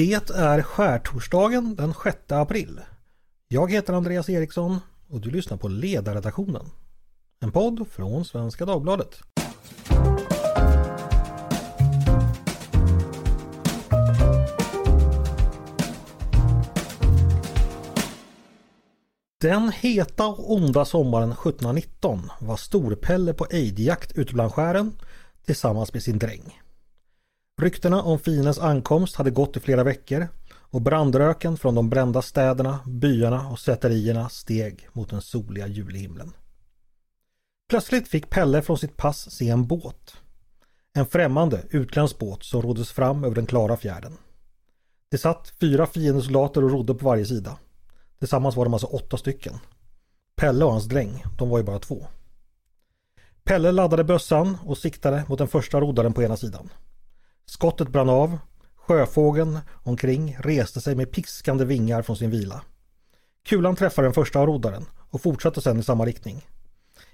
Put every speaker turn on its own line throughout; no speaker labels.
Det är skärtorsdagen den 6 april. Jag heter Andreas Eriksson och du lyssnar på Ledarredaktionen. En podd från Svenska Dagbladet. Den heta och onda sommaren 1719 var Storpelle på ejdjakt ute bland skären tillsammans med sin dräng. Ryktena om fiendens ankomst hade gått i flera veckor och brandröken från de brända städerna, byarna och säterierna steg mot den soliga julhimlen. Plötsligt fick Pelle från sitt pass se en båt. En främmande utländsk båt som roddes fram över den klara fjärden. Det satt fyra fiendesoldater och rodde på varje sida. Tillsammans var de alltså åtta stycken. Pelle och hans dräng, de var ju bara två. Pelle laddade bössan och siktade mot den första roddaren på ena sidan. Skottet brann av. Sjöfågeln omkring reste sig med piskande vingar från sin vila. Kulan träffade den första av roddaren och fortsatte sedan i samma riktning.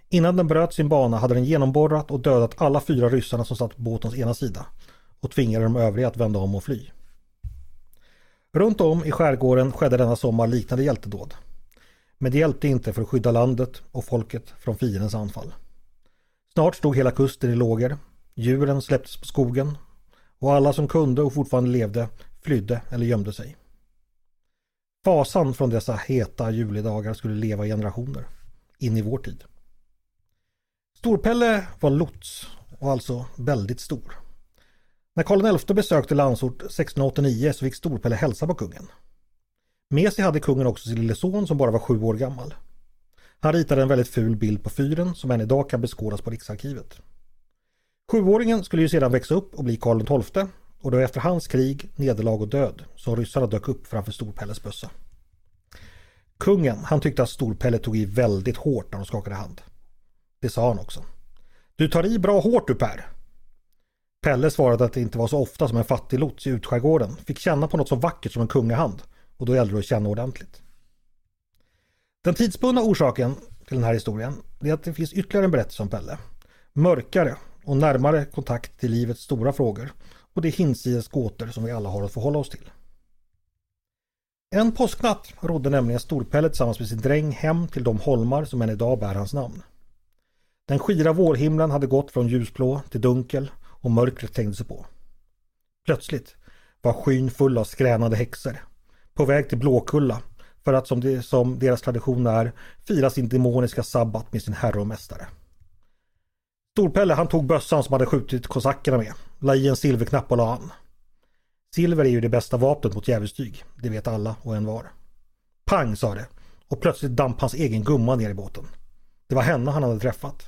Innan den bröt sin bana hade den genomborrat och dödat alla fyra ryssarna som satt på båtens ena sida och tvingade de övriga att vända om och fly. Runt om i skärgården skedde denna sommar liknande hjältedåd. Men det hjälpte inte för att skydda landet och folket från fiendens anfall. Snart stod hela kusten i lågor. Djuren släpptes på skogen och alla som kunde och fortfarande levde flydde eller gömde sig. Fasan från dessa heta julidagar skulle leva i generationer. In i vår tid. Storpelle var lots och alltså väldigt stor. När Karl XI besökte Landsort 1689 så fick Storpelle hälsa på kungen. Med sig hade kungen också sin lille son som bara var sju år gammal. Han ritade en väldigt ful bild på fyren som än idag kan beskådas på Riksarkivet. Sjuåringen skulle ju sedan växa upp och bli Karl XII och det var efter hans krig, nederlag och död som ryssarna dök upp framför Storpelles bössa. Kungen, han tyckte att Storpelle tog i väldigt hårt när de skakade hand. Det sa han också. Du tar i bra hårt du Per. Pelle svarade att det inte var så ofta som en fattig lots i utskärgården fick känna på något så vackert som en kungahand och då gällde det att känna ordentligt. Den tidsbundna orsaken till den här historien är att det finns ytterligare en berättelse om Pelle. Mörkare och närmare kontakt till livets stora frågor och det hinsides gåtor som vi alla har att förhålla oss till. En påsknatt rodde nämligen Storpelle tillsammans med sin dräng hem till de holmar som än idag bär hans namn. Den skira vårhimlen hade gått från ljusblå till dunkel och mörkret tänkte sig på. Plötsligt var skyn full av skränade häxor. På väg till Blåkulla för att som, det, som deras tradition är fira sin demoniska sabbat med sin herre och mästare. Storpelle han tog bössan som hade skjutit kosackerna med, la i en silverknapp och la an. Silver är ju det bästa vapnet mot djävulstyg, det vet alla och en var. Pang sa det och plötsligt damp hans egen gumma ner i båten. Det var henne han hade träffat.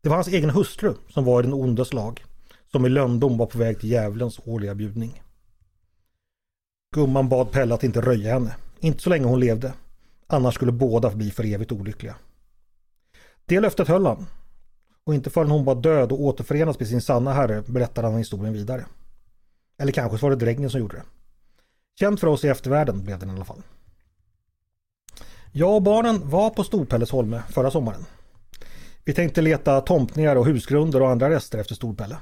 Det var hans egen hustru som var i den ondes lag, som i lönndom var på väg till djävulens årliga bjudning. Gumman bad Pelle att inte röja henne, inte så länge hon levde. Annars skulle båda bli för evigt olyckliga. Det löftet höll han. Och inte förrän hon var död och återförenas med sin sanna herre berättade han historien vidare. Eller kanske så var det drängen som gjorde det. Känt för oss i eftervärlden blev den i alla fall. Jag och barnen var på Storpelles holme förra sommaren. Vi tänkte leta tomtningar och husgrunder och andra rester efter Storpelle.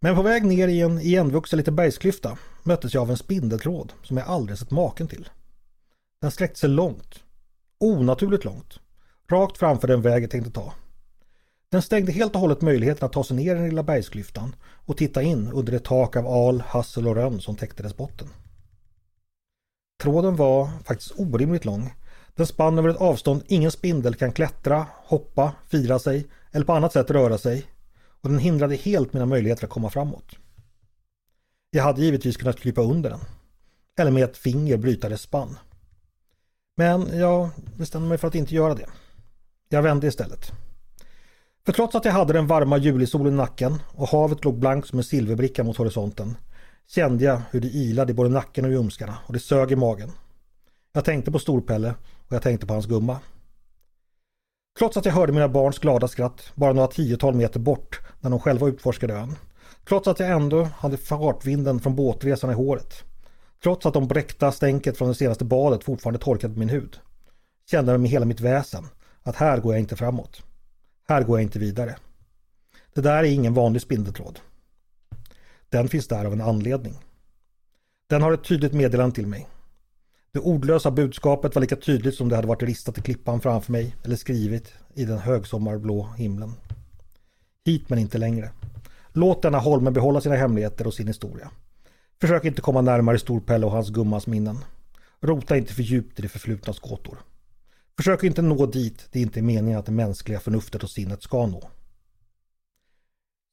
Men på väg ner i en igenvuxen liten bergsklyfta möttes jag av en spindeltråd som jag aldrig sett maken till. Den sträckte sig långt. Onaturligt långt. Rakt framför den väg jag tänkte ta. Den stängde helt och hållet möjligheten att ta sig ner i den lilla bergsklyftan och titta in under det tak av al, hassel och rönn som täckte dess botten. Tråden var faktiskt orimligt lång. Den spann över ett avstånd ingen spindel kan klättra, hoppa, fira sig eller på annat sätt röra sig och den hindrade helt mina möjligheter att komma framåt. Jag hade givetvis kunnat krypa under den. Eller med ett finger bryta dess spann. Men jag bestämde mig för att inte göra det. Jag vände istället. För trots att jag hade den varma julisolen i nacken och havet låg blankt som en silverbricka mot horisonten kände jag hur det ilade i både nacken och ljumskarna och det sög i magen. Jag tänkte på Storpelle och jag tänkte på hans gumma. Trots att jag hörde mina barns glada skratt bara några tiotal meter bort när de själva utforskade ön. Trots att jag ändå hade fartvinden från båtresan i håret. Trots att de bräckta stänket från det senaste badet fortfarande torkade min hud. Kände jag med hela mitt väsen att här går jag inte framåt. Här går jag inte vidare. Det där är ingen vanlig spindeltråd. Den finns där av en anledning. Den har ett tydligt meddelande till mig. Det ordlösa budskapet var lika tydligt som det hade varit ristat i klippan framför mig eller skrivit i den högsommarblå himlen. Hit men inte längre. Låt denna Holmen behålla sina hemligheter och sin historia. Försök inte komma närmare Storpelle och hans gummas minnen. Rota inte för djupt i det förflutnas gåtor. Försök inte nå dit det inte är meningen att det mänskliga förnuftet och sinnet ska nå.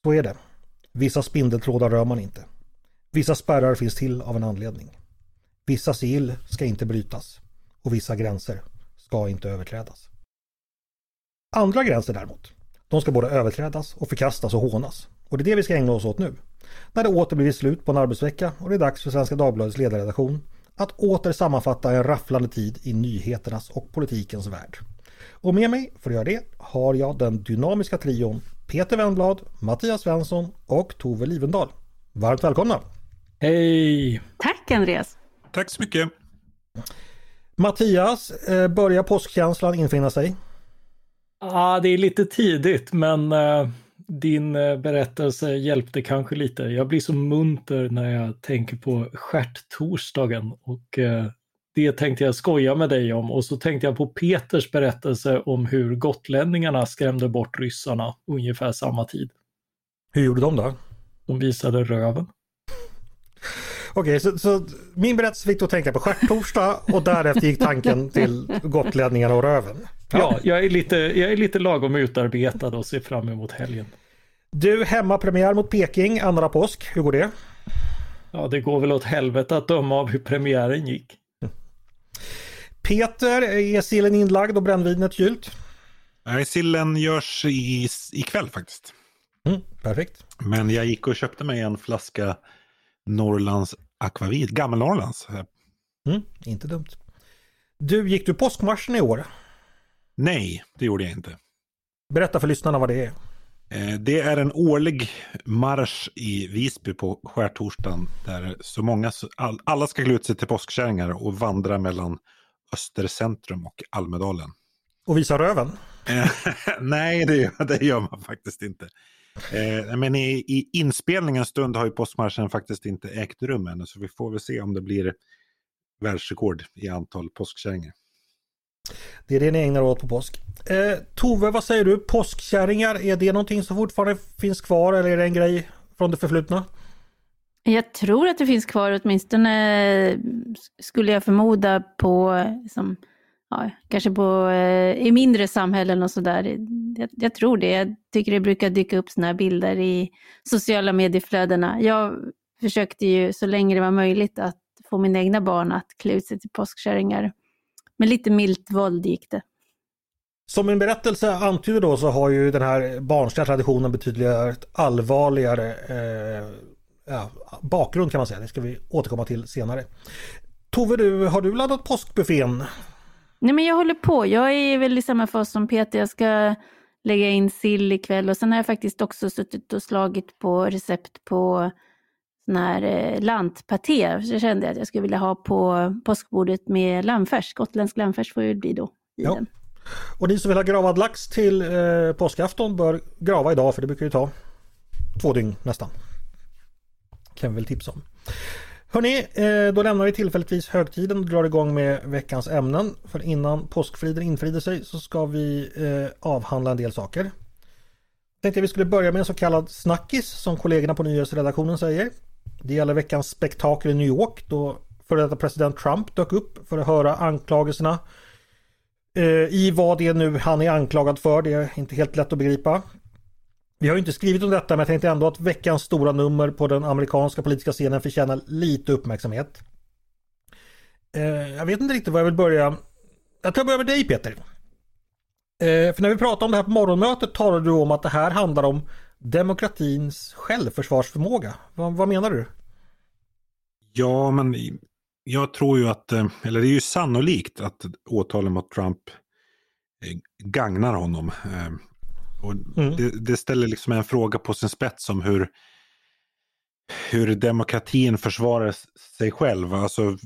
Så är det. Vissa spindeltrådar rör man inte. Vissa spärrar finns till av en anledning. Vissa sigill ska inte brytas och vissa gränser ska inte överträdas. Andra gränser däremot, de ska både överträdas och förkastas och hånas. Och det är det vi ska ägna oss åt nu. När det åter blivit slut på en arbetsvecka och det är dags för Svenska Dagbladets ledarredaktion att åter sammanfatta en rafflande tid i nyheternas och politikens värld. Och med mig för att göra det har jag den dynamiska trion Peter Wennblad, Mattias Svensson och Tove Livendal. Varmt välkomna!
Hej!
Tack Andreas!
Tack så mycket!
Mattias, eh, börjar påskkänslan infinna sig?
Ja, ah, det är lite tidigt men uh, din uh, berättelse hjälpte kanske lite. Jag blir så munter när jag tänker på skärtorsdagen och uh, det tänkte jag skoja med dig om och så tänkte jag på Peters berättelse om hur gotlänningarna skrämde bort ryssarna ungefär samma tid.
Hur gjorde de då?
De visade röven.
Okej, så, så, min berättelse fick då tänka på skärtorsdag och därefter gick tanken till gotlänningarna och röven.
Ja, ja jag, är lite, jag är lite lagom utarbetad och ser fram emot helgen.
Du, hemmapremiär mot Peking, andra påsk. Hur går det?
Ja, det går väl åt helvete att döma av hur premiären gick.
Peter, är sillen inlagd och brännvinet kylt?
Nej, sillen görs i, ikväll faktiskt.
Mm, perfekt.
Men jag gick och köpte mig en flaska Norrlands akvavit, gammal-Norrlands.
Mm, inte dumt. Du, gick du påskmarschen i år?
Nej, det gjorde jag inte.
Berätta för lyssnarna vad det är.
Eh, det är en årlig marsch i Visby på skärtorsdagen där så många, alla ska klä ut sig till påskkärringar och vandra mellan Östercentrum och Almedalen.
Och visa röven?
Nej, det, det gör man faktiskt inte. Eh, men i, i inspelningens stund har ju påskmarschen faktiskt inte ägt rum ännu, så vi får väl se om det blir världsrekord i antal påskkärringar.
Det är det ni ägnar åt på påsk. Eh, Tove, vad säger du? Påskkärringar, är det någonting som fortfarande finns kvar eller är det en grej från det förflutna?
Jag tror att det finns kvar, åtminstone skulle jag förmoda på, liksom, ja, kanske på, eh, i mindre samhällen och sådär. Jag, jag tror det. Jag tycker det brukar dyka upp sådana här bilder i sociala medieflödena. Jag försökte ju så länge det var möjligt att få mina egna barn att klä ut sig till påskkärringar. Med lite milt våld gick det.
Som min berättelse antyder då så har ju den här barnsliga traditionen betydligt allvarligare eh, ja, bakgrund kan man säga. Det ska vi återkomma till senare. Tove, du, har du laddat påskbuffén?
Nej men jag håller på. Jag är väl i samma fas som Peter. Jag ska lägga in sill ikväll och sen har jag faktiskt också suttit och slagit på recept på sån här eh, lantpaté. Så jag kände att jag skulle vilja ha på påskbordet med lammfärs. Gotländsk lammfärs får det bli då. I ja. den.
Och ni som vill ha gravad lax till eh, påskafton bör grava idag för det brukar ju ta två dygn nästan. Kan vi väl tipsa om. Hörni, eh, då lämnar vi tillfälligtvis högtiden och drar igång med veckans ämnen. För innan påskfriden infrider sig så ska vi eh, avhandla en del saker. Tänkte vi skulle börja med en så kallad snackis som kollegorna på nyhetsredaktionen säger. Det gäller veckans spektakel i New York då före detta president Trump dök upp för att höra anklagelserna. Eh, I vad det nu han är anklagad för, det är inte helt lätt att begripa. Vi har inte skrivit om detta men jag tänkte ändå att veckans stora nummer på den amerikanska politiska scenen förtjänar lite uppmärksamhet. Eh, jag vet inte riktigt var jag vill börja. Jag tror jag börjar med dig Peter. Eh, för när vi pratade om det här på morgonmötet talade du om att det här handlar om demokratins självförsvarsförmåga. Vad, vad menar du?
Ja, men jag tror ju att, eh, eller det är ju sannolikt att åtalen mot Trump gagnar honom. Och mm. det, det, ställer liksom en fråga på sin spets om hur, hur demokratin försvarar sig själv. Alltså,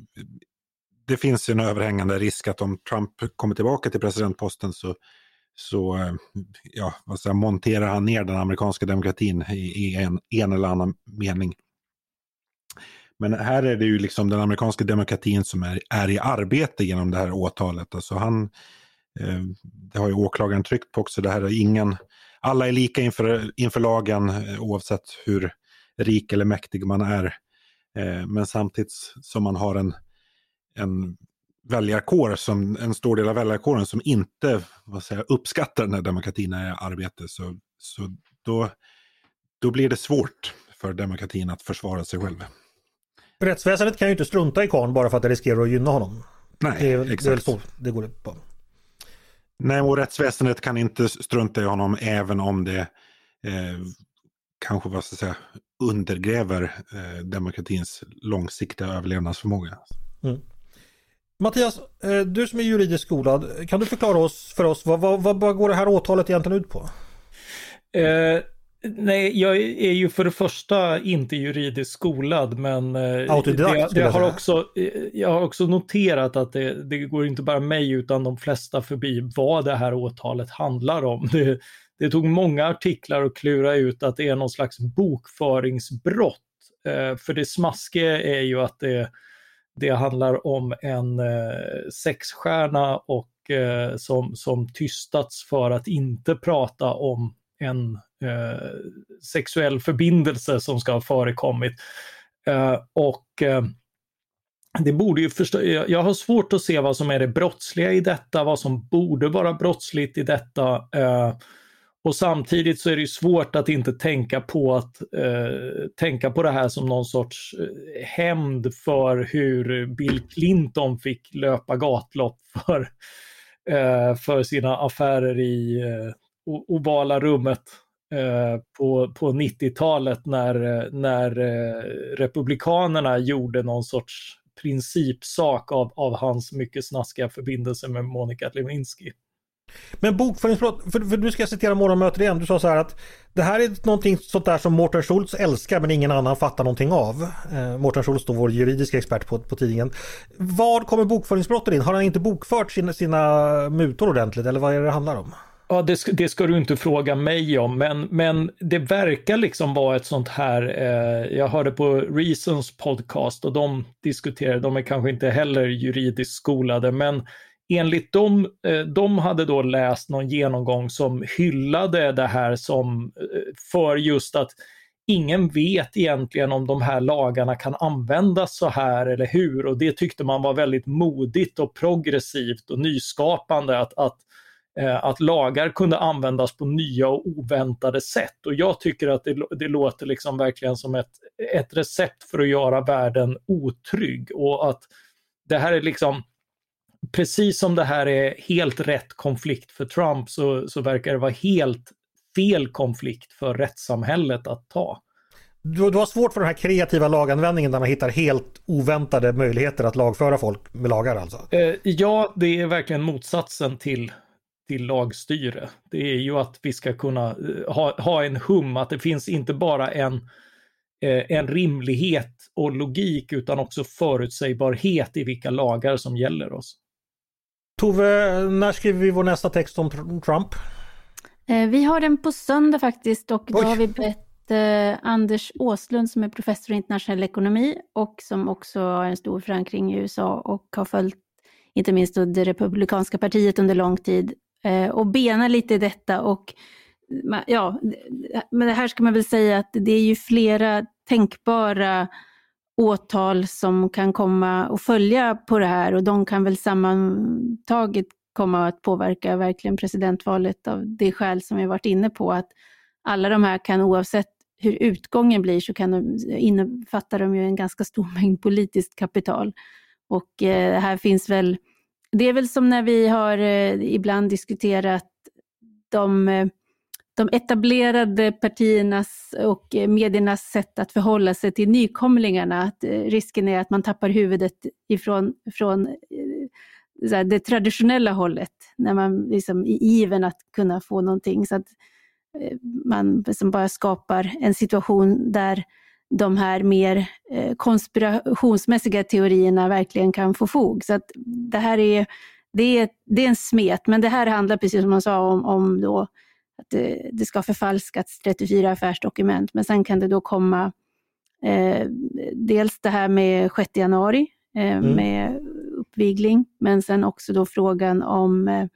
det finns en överhängande risk att om Trump kommer tillbaka till presidentposten så, så eh, ja, vad säger, monterar han ner den amerikanska demokratin i, i en, en eller annan mening. Men här är det ju liksom den amerikanska demokratin som är, är i arbete genom det här åtalet. Alltså han, eh, det har ju åklagaren tryckt på också, det här är ingen, alla är lika inför, inför lagen eh, oavsett hur rik eller mäktig man är. Eh, men samtidigt som man har en, en väljarkår, som, en stor del av väljarkåren som inte vad säger, uppskattar den här demokratin är i arbete, så, så då, då blir det svårt för demokratin att försvara sig själv.
Rättsväsendet kan ju inte strunta i Kahn bara för att det riskerar att gynna honom.
Nej,
det är,
exakt.
Det är väl så det går ut på.
Nej, och rättsväsendet kan inte strunta i honom även om det eh, kanske vad ska säga, undergräver eh, demokratins långsiktiga överlevnadsförmåga. Mm.
Mattias, eh, du som är juridiskt skolad, kan du förklara oss, för oss vad, vad, vad går det här åtalet egentligen ut på?
Eh, nej, jag är ju för det första inte juridiskt skolad, men
eh, Autodidakt,
det, det har också, eh, jag har också noterat att det, det, går inte bara mig utan de flesta förbi vad det här åtalet handlar om. Det, det tog många artiklar att klura ut att det är någon slags bokföringsbrott. Eh, för det smaskiga är ju att det, det handlar om en eh, sexstjärna och eh, som, som tystats för att inte prata om en eh, sexuell förbindelse som ska ha förekommit. Eh, och eh, det borde ju förstå, jag har svårt att se vad som är det brottsliga i detta, vad som borde vara brottsligt i detta. Eh, och samtidigt så är det svårt att inte tänka på att eh, tänka på det här som någon sorts eh, hämnd för hur Bill Clinton fick löpa gatlopp för, eh, för sina affärer i eh, ovala rummet eh, på, på 90-talet när, när eh, Republikanerna gjorde någon sorts principsak av, av hans mycket snaskiga förbindelse med Monica Lewinsky.
Men bokföringsbrott, för, för nu ska jag citera morgonmötet igen. Du sa så här att det här är någonting sånt där som Mårten Schultz älskar men ingen annan fattar någonting av. Eh, Mårten Schultz då vår juridiska expert på, på tidningen. Var kommer bokföringsbrotten in? Har han inte bokfört sina, sina mutor ordentligt eller vad är det det handlar om?
Ja, det, det, ska du inte fråga mig om, men, men det verkar liksom vara ett sånt här, eh, jag hörde på Reasons podcast och de diskuterade, de är kanske inte heller juridiskt skolade, men enligt dem, eh, de hade då läst någon genomgång som hyllade det här som eh, för just att ingen vet egentligen om de här lagarna kan användas så här eller hur och det tyckte man var väldigt modigt och progressivt och nyskapande att, att, eh, att lagar kunde användas på nya och oväntade sätt. Och jag tycker att det, det låter liksom verkligen som ett, ett recept för att göra världen otrygg och att det här är liksom precis som det här är helt rätt konflikt för Trump så, så verkar det vara helt fel konflikt för rättssamhället att ta.
Du, du har svårt för den här kreativa laganvändningen där man hittar helt oväntade möjligheter att lagföra folk med lagar alltså?
Eh, ja, det är verkligen motsatsen till, till lagstyre. Det är ju att vi ska kunna eh, ha, ha en hum, att det finns inte bara en, eh, en rimlighet och logik utan också förutsägbarhet i vilka lagar som gäller oss.
Tove, när skriver vi vår nästa text om Trump?
Eh, vi har den på söndag faktiskt och då Oj. har vi bett eh, Anders Åslund som är professor i internationell ekonomi och som också har en stor förankring i USA och har följt inte minst det republikanska partiet under lång tid eh, och bena lite i detta och ja, men det här ska man väl säga att det är ju flera tänkbara åtal som kan komma och följa på det här och de kan väl sammantaget komma att påverka verkligen presidentvalet av det skäl som vi varit inne på, att alla de här kan oavsett hur utgången blir så kan de, innefattar de ju en ganska stor mängd politiskt kapital. Och eh, här finns väl, det är väl som när vi har eh, ibland diskuterat de eh, de etablerade partiernas och eh, mediernas sätt att förhålla sig till nykomlingarna. Att eh, risken är att man tappar huvudet ifrån från eh, det traditionella hållet, när man liksom i iven att kunna få någonting. Så att man liksom bara skapar en situation där de här mer konspirationsmässiga teorierna verkligen kan få fog. Så att det här är, det är, det är en smet, men det här handlar precis som man sa om, om då att det, det ska förfalskats 34 affärsdokument, men sen kan det då komma Eh, dels det här med 6 januari eh, mm. med uppvigling, men sen också då frågan om eh,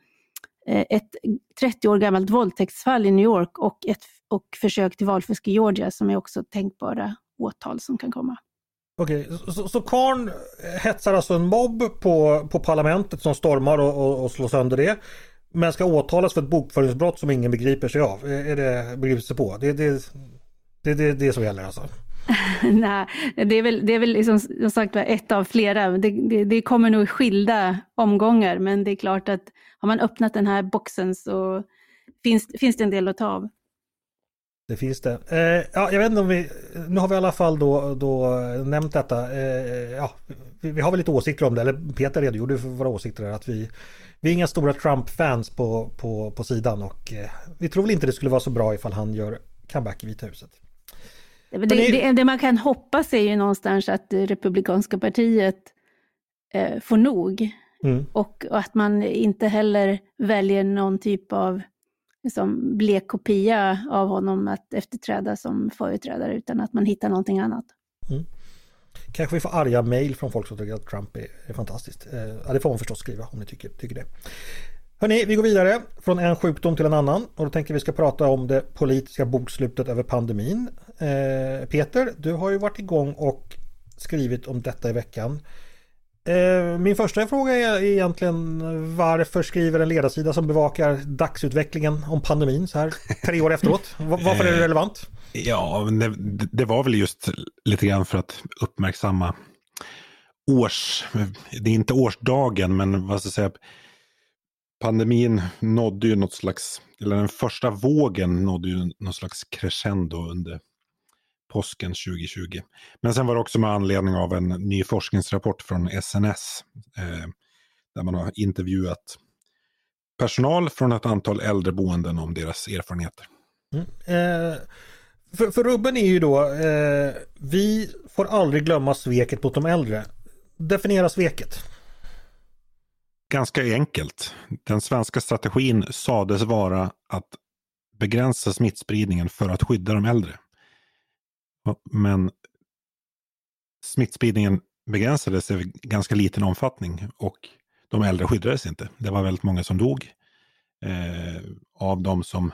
ett 30 år gammalt våldtäktsfall i New York och, ett, och försök till valfusk i Georgia som är också tänkbara åtal som kan komma.
Okej, så, så Karn hetsar alltså en mobb på, på parlamentet som stormar och, och, och slår sönder det. Men ska åtalas för ett bokföringsbrott som ingen begriper sig av. Är det begriper sig på? Det är det, det, det, det som gäller alltså?
Nej, det är väl, det är väl liksom, som sagt ett av flera. Det, det, det, kommer nog i skilda omgångar, men det är klart att har man öppnat den här boxen så finns, finns det en del att ta av.
Det finns det. Eh, ja, jag vet inte om vi, nu har vi i alla fall då, då nämnt detta. Eh, ja, vi, vi, har väl lite åsikter om det, eller Peter redogjorde för våra åsikter där, att vi, vi är inga stora Trump-fans på, på, på sidan och eh, vi tror väl inte det skulle vara så bra ifall han gör comeback i Vita huset.
Det, det, det, det man kan hoppas är ju någonstans att det Republikanska partiet eh, får nog. Mm. Och, och, att man inte heller väljer någon typ av liksom, blek kopia av honom att efterträda som företrädare, utan att man hittar någonting annat. Mm.
Kanske vi får arga mejl från folk som tycker att Trump är, är fantastiskt. Eh, ja, det får man förstås skriva om ni tycker, tycker det. Hörrni, vi går vidare från en sjukdom till en annan och då tänker vi ska prata om det politiska bokslutet över pandemin. Eh, Peter, du har ju varit igång och skrivit om detta i veckan. Eh, min första fråga är egentligen varför skriver en ledarsida som bevakar dagsutvecklingen om pandemin så här tre år efteråt? Varför är det relevant?
Ja, det, det var väl just lite grann för att uppmärksamma års, det är inte årsdagen, men vad ska jag säga, pandemin nådde ju något slags, eller den första vågen nådde ju något slags crescendo under påsken 2020. Men sen var det också med anledning av en ny forskningsrapport från SNS eh, där man har intervjuat personal från ett antal äldreboenden om deras erfarenheter. Mm.
Eh, för, för rubben är ju då, eh, vi får aldrig glömma sveket mot de äldre. Definiera sveket.
Ganska enkelt. Den svenska strategin sades vara att begränsa smittspridningen för att skydda de äldre. Men smittspridningen begränsades i ganska liten omfattning och de äldre skyddades inte. Det var väldigt många som dog. Eh, av de som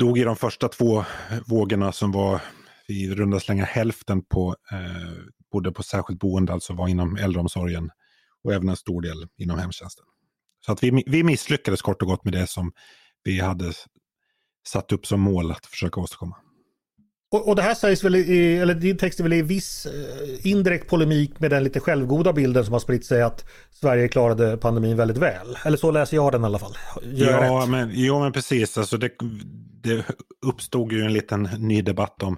dog i de första två vågorna som var i runda slängar hälften på, eh, bodde på särskilt boende, alltså var inom äldreomsorgen och även en stor del inom hemtjänsten. Så att vi, vi misslyckades kort och gott med det som vi hade satt upp som mål att försöka åstadkomma.
Och, och det här sägs väl i, eller din text är väl i viss eh, indirekt polemik med den lite självgoda bilden som har spritt sig att Sverige klarade pandemin väldigt väl. Eller så läser jag den i alla fall.
Gör ja, men, ja, men precis. Alltså det, det uppstod ju en liten ny debatt om,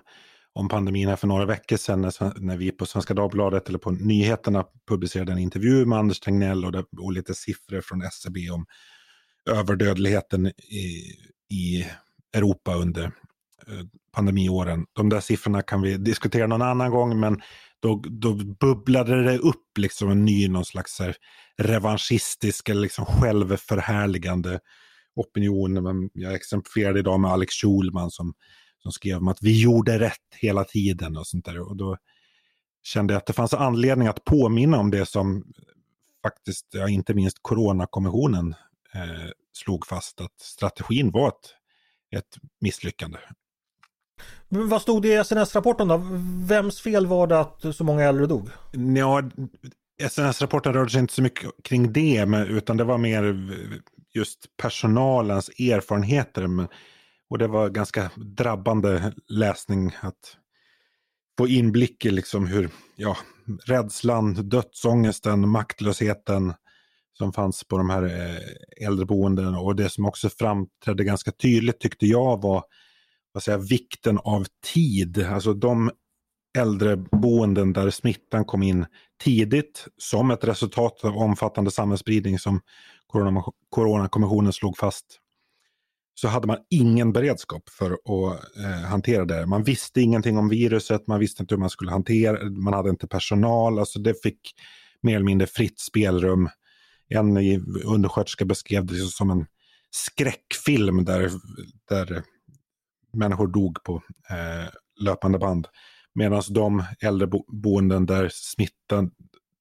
om pandemin här för några veckor sedan när, när vi på Svenska Dagbladet eller på nyheterna publicerade en intervju med Anders Tegnell och, det, och lite siffror från SCB om överdödligheten i, i Europa under Eh, pandemiåren. De där siffrorna kan vi diskutera någon annan gång men då, då bubblade det upp liksom en ny någon slags revanschistisk eller liksom självförhärligande opinion. Jag exemplifierade idag med Alex Schulman som, som skrev om att vi gjorde rätt hela tiden och sånt där. Och då kände jag att det fanns anledning att påminna om det som faktiskt, ja, inte minst Coronakommissionen eh, slog fast att strategin var ett, ett misslyckande.
Men vad stod det i SNS-rapporten då? Vems fel var det att så många äldre dog?
Ja, SNS-rapporten rörde sig inte så mycket kring det, men, utan det var mer just personalens erfarenheter. Men, och det var ganska drabbande läsning att få inblick i liksom hur ja, rädslan, dödsångesten, maktlösheten som fanns på de här eh, äldreboendena och det som också framträdde ganska tydligt tyckte jag var vad säger, vikten av tid. Alltså de äldreboenden där smittan kom in tidigt som ett resultat av omfattande samhällsspridning som Coronakommissionen slog fast. Så hade man ingen beredskap för att eh, hantera det. Man visste ingenting om viruset, man visste inte hur man skulle hantera det, man hade inte personal. Alltså det fick mer eller mindre fritt spelrum. En undersköterska beskrev det som en skräckfilm där, där människor dog på eh, löpande band. Medan de äldreboenden där smittan,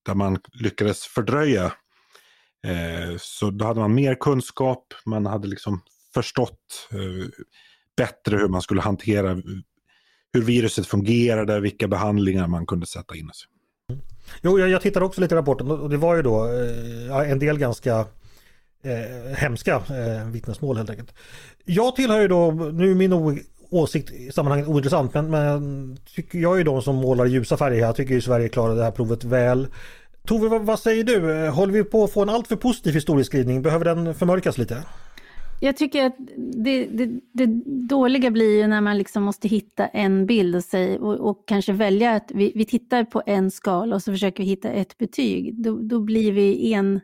där man lyckades fördröja, eh, så då hade man mer kunskap, man hade liksom förstått eh, bättre hur man skulle hantera hur viruset fungerade, vilka behandlingar man kunde sätta in.
Jo, jag, jag tittade också lite i rapporten och det var ju då eh, en del ganska eh, hemska eh, vittnesmål helt enkelt. Jag tillhör ju då, nu är min åsikt i sammanhanget ointressant, men, men tycker jag är de som målar ljusa färger här. Jag tycker ju Sverige klarade det här provet väl. Tove, vad, vad säger du? Eh, håller vi på att få en alltför positiv historieskrivning? Behöver den förmörkas lite?
Jag tycker att det, det, det, dåliga blir ju när man liksom måste hitta en bild och, sig, och, och kanske välja att vi, vi, tittar på en skala och så försöker vi hitta ett betyg. Då, då blir vi en,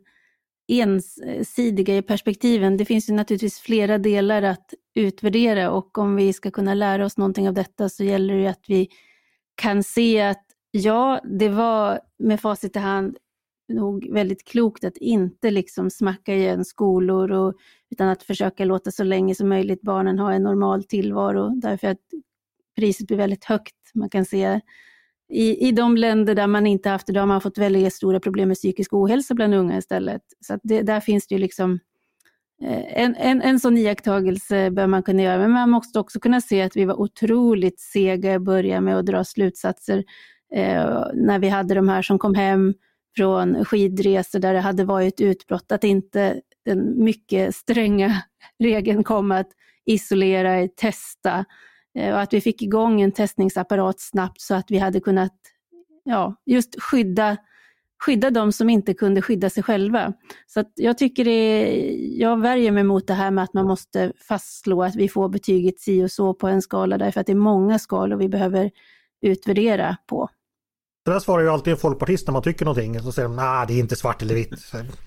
ensidiga i perspektiven. Det finns ju naturligtvis flera delar att utvärdera och om vi ska kunna lära oss någonting av detta så gäller det att vi kan se att ja, det var med facit i hand nog väldigt klokt att inte liksom smacka igen skolor och, utan att försöka låta så länge som möjligt barnen ha en normal tillvaro därför att priset blir väldigt högt. Man kan se i, i de länder där man inte haft det, då har man fått väldigt stora problem med psykisk ohälsa bland unga istället. Så det, där finns det ju liksom eh, en, en, en sån iakttagelse bör man kunna göra, men man måste också kunna se att vi var otroligt sega i början med att dra slutsatser eh, när vi hade de här som kom hem från skidresor där det hade varit utbrott, att inte den mycket stränga regeln kom att isolera, testa Eh, och att vi fick igång en testningsapparat snabbt så att vi hade kunnat ja, just skydda, skydda de som inte kunde skydda sig själva. Så jag tycker det är, jag värjer mig mot det här med att man måste fastslå att vi får betyget si och så på en skala därför att det är många skalor vi behöver utvärdera på.
Det där svarar ju alltid en folkpartist när man tycker någonting. Så säger de nej det är inte svart eller vitt.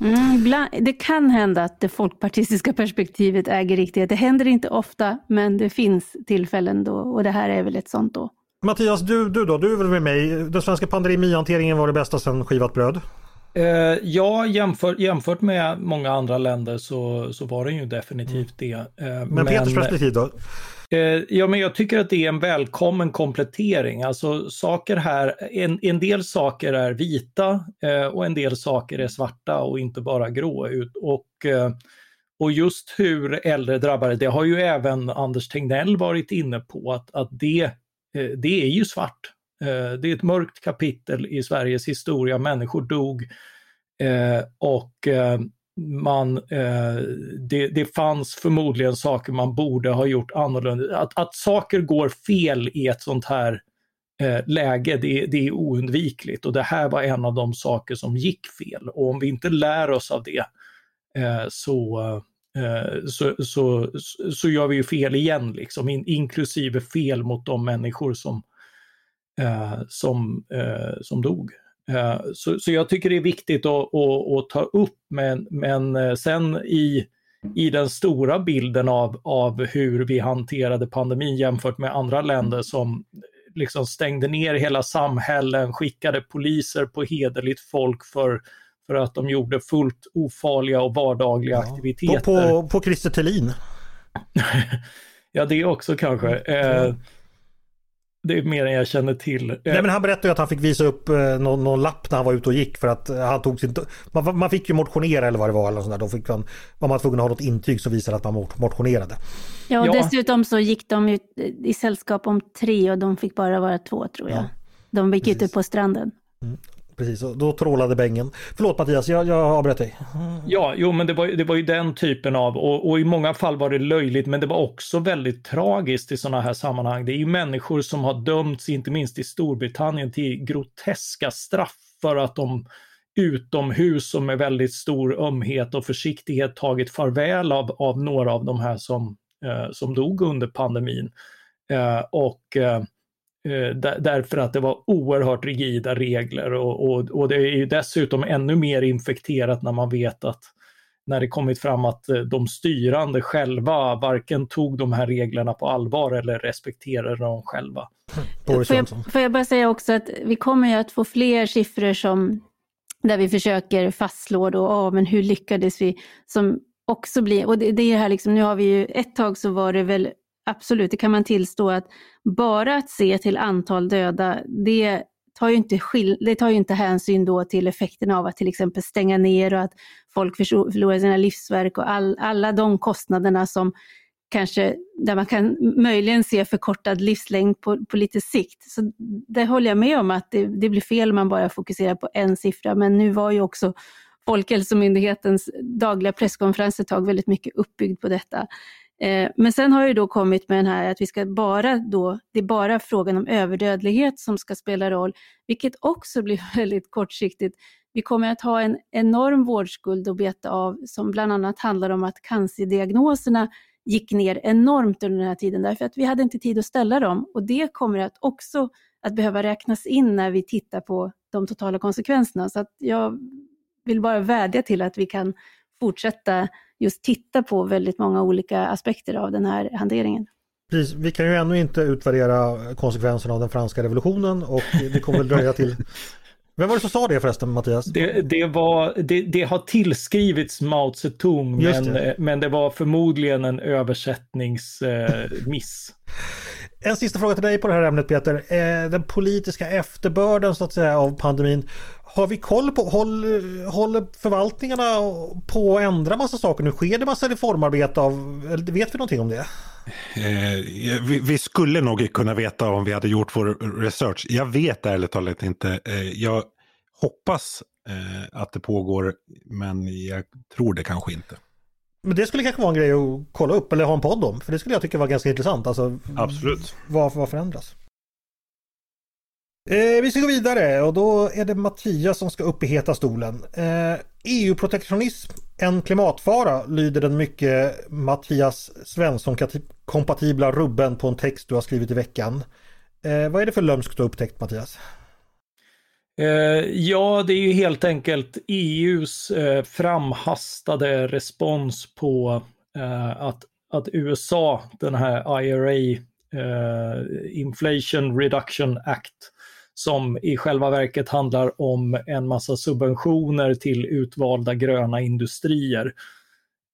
Mm, ibland, det kan hända att det folkpartistiska perspektivet äger riktighet. Det händer inte ofta men det finns tillfällen då och det här är väl ett sånt då.
Mattias, du, du då? Du är väl med mig? Den svenska pandemihanteringen var det bästa sedan skivat bröd?
Uh, ja, jämför, jämfört med många andra länder så, så var den ju definitivt det. Uh,
men, men Peters perspektiv då?
Eh, ja, men jag tycker att det är en välkommen komplettering. Alltså saker här, en, en del saker är vita eh, och en del saker är svarta och inte bara grå. Ut. Och, eh, och just hur äldre drabbade, det har ju även Anders Tegnell varit inne på, att, att det, eh, det är ju svart. Eh, det är ett mörkt kapitel i Sveriges historia, människor dog eh, och eh, man, det, det fanns förmodligen saker man borde ha gjort annorlunda. Att, att saker går fel i ett sånt här läge, det, det, är oundvikligt och det här var en av de saker som gick fel. Och om vi inte lär oss av det så, så, så, så, gör vi ju fel igen, liksom, in, inklusive fel mot de människor som, eh, som, eh, som dog. Eh, så, så jag tycker det är viktigt att, att, att ta upp, men, men eh, sen i, i den stora bilden av, av hur vi hanterade pandemin jämfört med andra länder som liksom stängde ner hela samhällen, skickade poliser på hederligt folk för, för att de gjorde fullt ofarliga och vardagliga ja, aktiviteter.
På, på, på Christer Thelin?
ja, det också kanske. Mm. Det är mer än jag känner till.
Nej men han berättade ju att han fick visa upp eh, någon, någon, lapp när han var ute och gick för att eh, han tog sin... Man, man fick ju motionera eller vad det var eller sånt där. Då fick man, var man tvungen att ha något intyg som visade att man motionerade.
Ja och ja. dessutom så gick de ut i sällskap om tre och de fick bara vara två tror jag. Ja. De gick Precis. ute på stranden.
Mm. Precis, och då trålade bängen. Förlåt Mattias, jag, jag avbröt dig.
Ja, jo men det var, det var ju den typen av, och, och, i många fall var det löjligt, men det var också väldigt tragiskt i sådana här sammanhang. Det är ju människor som har dömts, inte minst i Storbritannien, till groteska straff för att de utomhus och med väldigt stor ömhet och försiktighet tagit farväl av, av några av de här som, eh, som dog under pandemin. Eh, och eh, Eh, därför att det var oerhört rigida regler och, och, och, det är ju dessutom ännu mer infekterat när man vet att när det kommit fram att eh, de styrande själva varken tog de här reglerna på allvar eller respekterade dem själva.
Får jag, får jag bara säga också att vi kommer ju att få fler siffror som där vi försöker fastslå då, oh, men hur lyckades vi? Som också blir, och det, det är här liksom, nu har vi ju, ett tag så var det väl absolut, det kan man tillstå att bara att se till antal döda, det tar ju inte, det tar ju inte hänsyn då till effekterna av att till exempel stänga ner och att folk förlorar sina livsverk och all, alla de kostnaderna som kanske, där man kan möjligen se förkortad livslängd på, på lite sikt. Så det håller jag med om att det, det blir fel om man bara fokuserar på en siffra, men nu var ju också Folkhälsomyndighetens dagliga presskonferens ett tag väldigt mycket uppbyggd på detta. Eh, men sen har jag då kommit med den här att vi ska bara då, det är bara frågan om överdödlighet som ska spela roll, vilket också blir väldigt kortsiktigt. Vi kommer att ha en enorm vårdskuld att beta av som bland annat handlar om att cancerdiagnoserna gick ner enormt under den här tiden därför att vi hade inte tid att ställa dem och det kommer att också att behöva räknas in när vi tittar på de totala konsekvenserna. Så att jag vill bara vädja till att vi kan fortsätta just titta på väldigt många olika aspekter av den här hanteringen.
Precis, vi kan ju ännu inte utvärdera konsekvenserna av den franska revolutionen och det kommer väl dröja till vem var det som sa det förresten Mattias?
Det, det, var, det, det har tillskrivits Mao Zedong men, det. men det var förmodligen en översättningsmiss.
en sista fråga till dig på det här ämnet Peter. Eh, den politiska efterbörden så att säga av pandemin. Har vi koll på, håller, håller förvaltningarna på att ändra massa saker nu? Sker det massa reformarbete av, eller vet vi någonting om det?
Eh, vi, vi, skulle nog kunna veta om vi hade gjort vår research. Jag vet ärligt talat inte. Eh, jag hoppas eh, att det pågår, men jag tror det kanske inte.
Men det skulle kanske vara en grej att kolla upp eller ha en podd om. För det skulle jag tycka var ganska intressant. Alltså,
Absolut.
Vad, vad förändras? Eh, vi ska gå vidare och då är det Mattias som ska upp i heta stolen. Eh, EU-protektionism, en klimatfara, lyder den mycket Mattias Svensson-kompatibla rubben på en text du har skrivit i veckan. Eh, vad är det för lömskt du har upptäckt Mattias?
Eh, ja, det är ju helt enkelt EUs eh, framhastade respons på eh, att, att USA, den här IRA, eh, Inflation Reduction Act, som i själva verket handlar om en massa subventioner till utvalda gröna industrier.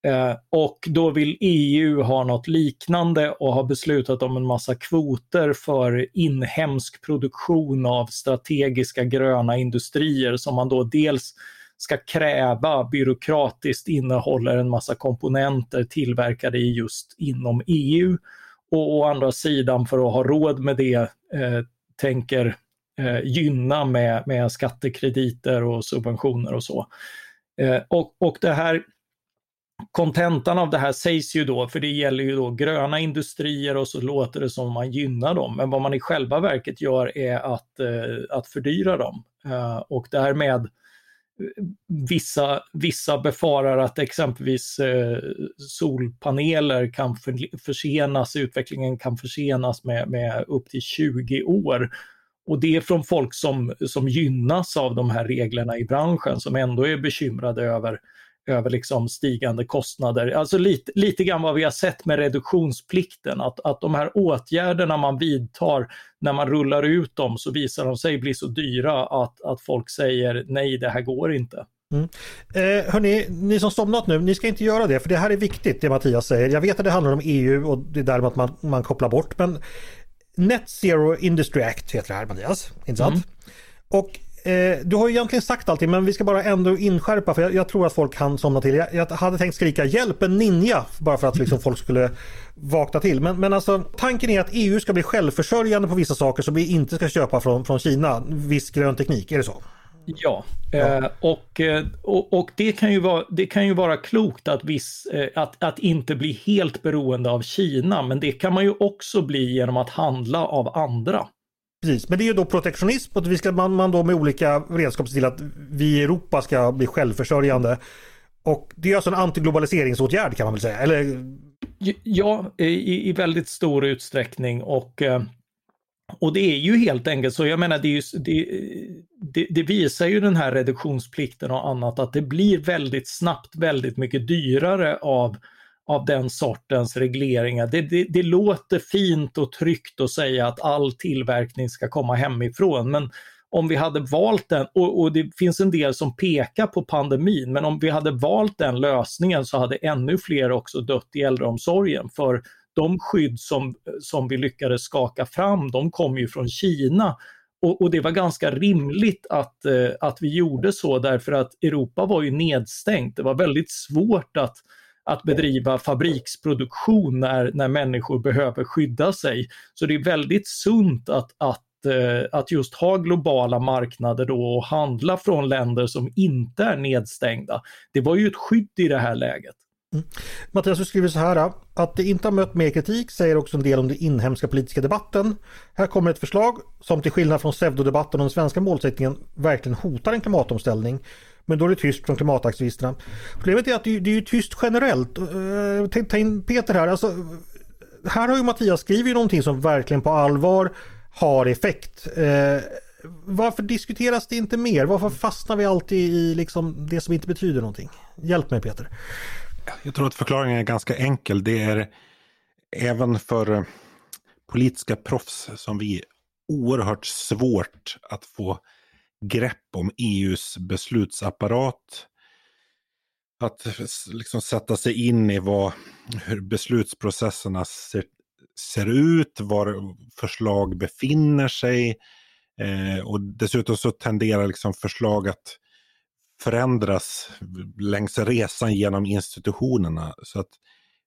Eh, och då vill EU ha något liknande och har beslutat om en massa kvoter för inhemsk produktion av strategiska gröna industrier som man då dels ska kräva byråkratiskt innehåller en massa komponenter tillverkade i just inom EU. Och å andra sidan för att ha råd med det eh, tänker eh, gynna med, med skattekrediter och subventioner och så. Eh, och, och det här kontentan av det här sägs ju då, för det gäller ju då gröna industrier och så låter det som man gynnar dem. Men vad man i själva verket gör är att, eh, att fördyra dem. Eh, och därmed eh, vissa, vissa befarar att exempelvis eh, solpaneler kan för, försenas, utvecklingen kan försenas med, med upp till 20 år. Och det är från folk som, som gynnas av de här reglerna i branschen som ändå är bekymrade över, över liksom stigande kostnader. Alltså lite, lite grann vad vi har sett med reduktionsplikten, att, att de här åtgärderna man vidtar, när man rullar ut dem så visar de sig bli så dyra att, att folk säger nej, det här går inte.
Mm. Eh, hörni, ni som somnat nu, ni ska inte göra det för det här är viktigt det Mattias säger. Jag vet att det handlar om EU och det är att man, man kopplar bort men Net Zero Industry Act heter det här Mattias, inte sant? Mm. Och eh, du har ju egentligen sagt allting men vi ska bara ändå inskärpa för jag, jag tror att folk kan somna till. Jag, jag, hade tänkt skrika hjälp en ninja bara för att liksom folk skulle vakna till. Men, men alltså tanken är att EU ska bli självförsörjande på vissa saker som vi inte ska köpa från, från Kina. Viss grön teknik, är det så?
Ja, ja. Eh, och, eh, och, och, det, kan ju vara, det kan ju vara klokt att, viss, eh, att, att inte bli helt beroende av Kina, men det kan man ju också bli genom att handla av andra.
Precis, men det är ju då protektionism och vi ska man, man då med olika redskap se till att vi i Europa ska bli självförsörjande. Och det är alltså en antiglobaliseringsåtgärd kan man väl säga, eller?
Ja, i, i väldigt stor utsträckning och och det är ju helt enkelt så, jag menar det, ju, det, det, det, visar ju den här reduktionsplikten och annat att det blir väldigt snabbt väldigt mycket dyrare av, av den sortens regleringar. Det, det, det låter fint och tryggt att säga att all tillverkning ska komma hemifrån men om vi hade valt den, och, och, det finns en del som pekar på pandemin, men om vi hade valt den lösningen så hade ännu fler också dött i äldreomsorgen för de skydd som, som vi lyckades skaka fram, de kom ju från Kina. Och, och, det var ganska rimligt att, eh, att vi gjorde så därför att Europa var ju nedstängt. Det var väldigt svårt att, att bedriva fabriksproduktion när, när människor behöver skydda sig. Så det är väldigt sunt att, att Eh, att just ha globala marknader då och handla från länder som inte är nedstängda. Det var ju ett skydd i det här läget.
Mm. Mattias, du skriver så här. Att det inte har mött mer kritik säger också en del om den inhemska politiska debatten. Här kommer ett förslag som till skillnad från pseudodebatten om den svenska målsättningen verkligen hotar en klimatomställning. Men då är det tyst från klimataktivisterna. Problemet är att det är, det är tyst generellt. Eh, ta in Peter här. Alltså, här har ju Mattias skrivit någonting som verkligen på allvar har effekt. Eh, varför diskuteras det inte mer? Varför fastnar vi alltid i liksom det som inte betyder någonting? Hjälp mig Peter.
Jag tror att förklaringen är ganska enkel. Det är även för politiska proffs som vi oerhört svårt att få grepp om EUs beslutsapparat. Att liksom sätta sig in i vad, hur beslutsprocesserna ser, ser ut, var förslag befinner sig. Eh, och dessutom så tenderar liksom förslag att förändras längs resan genom institutionerna. Så att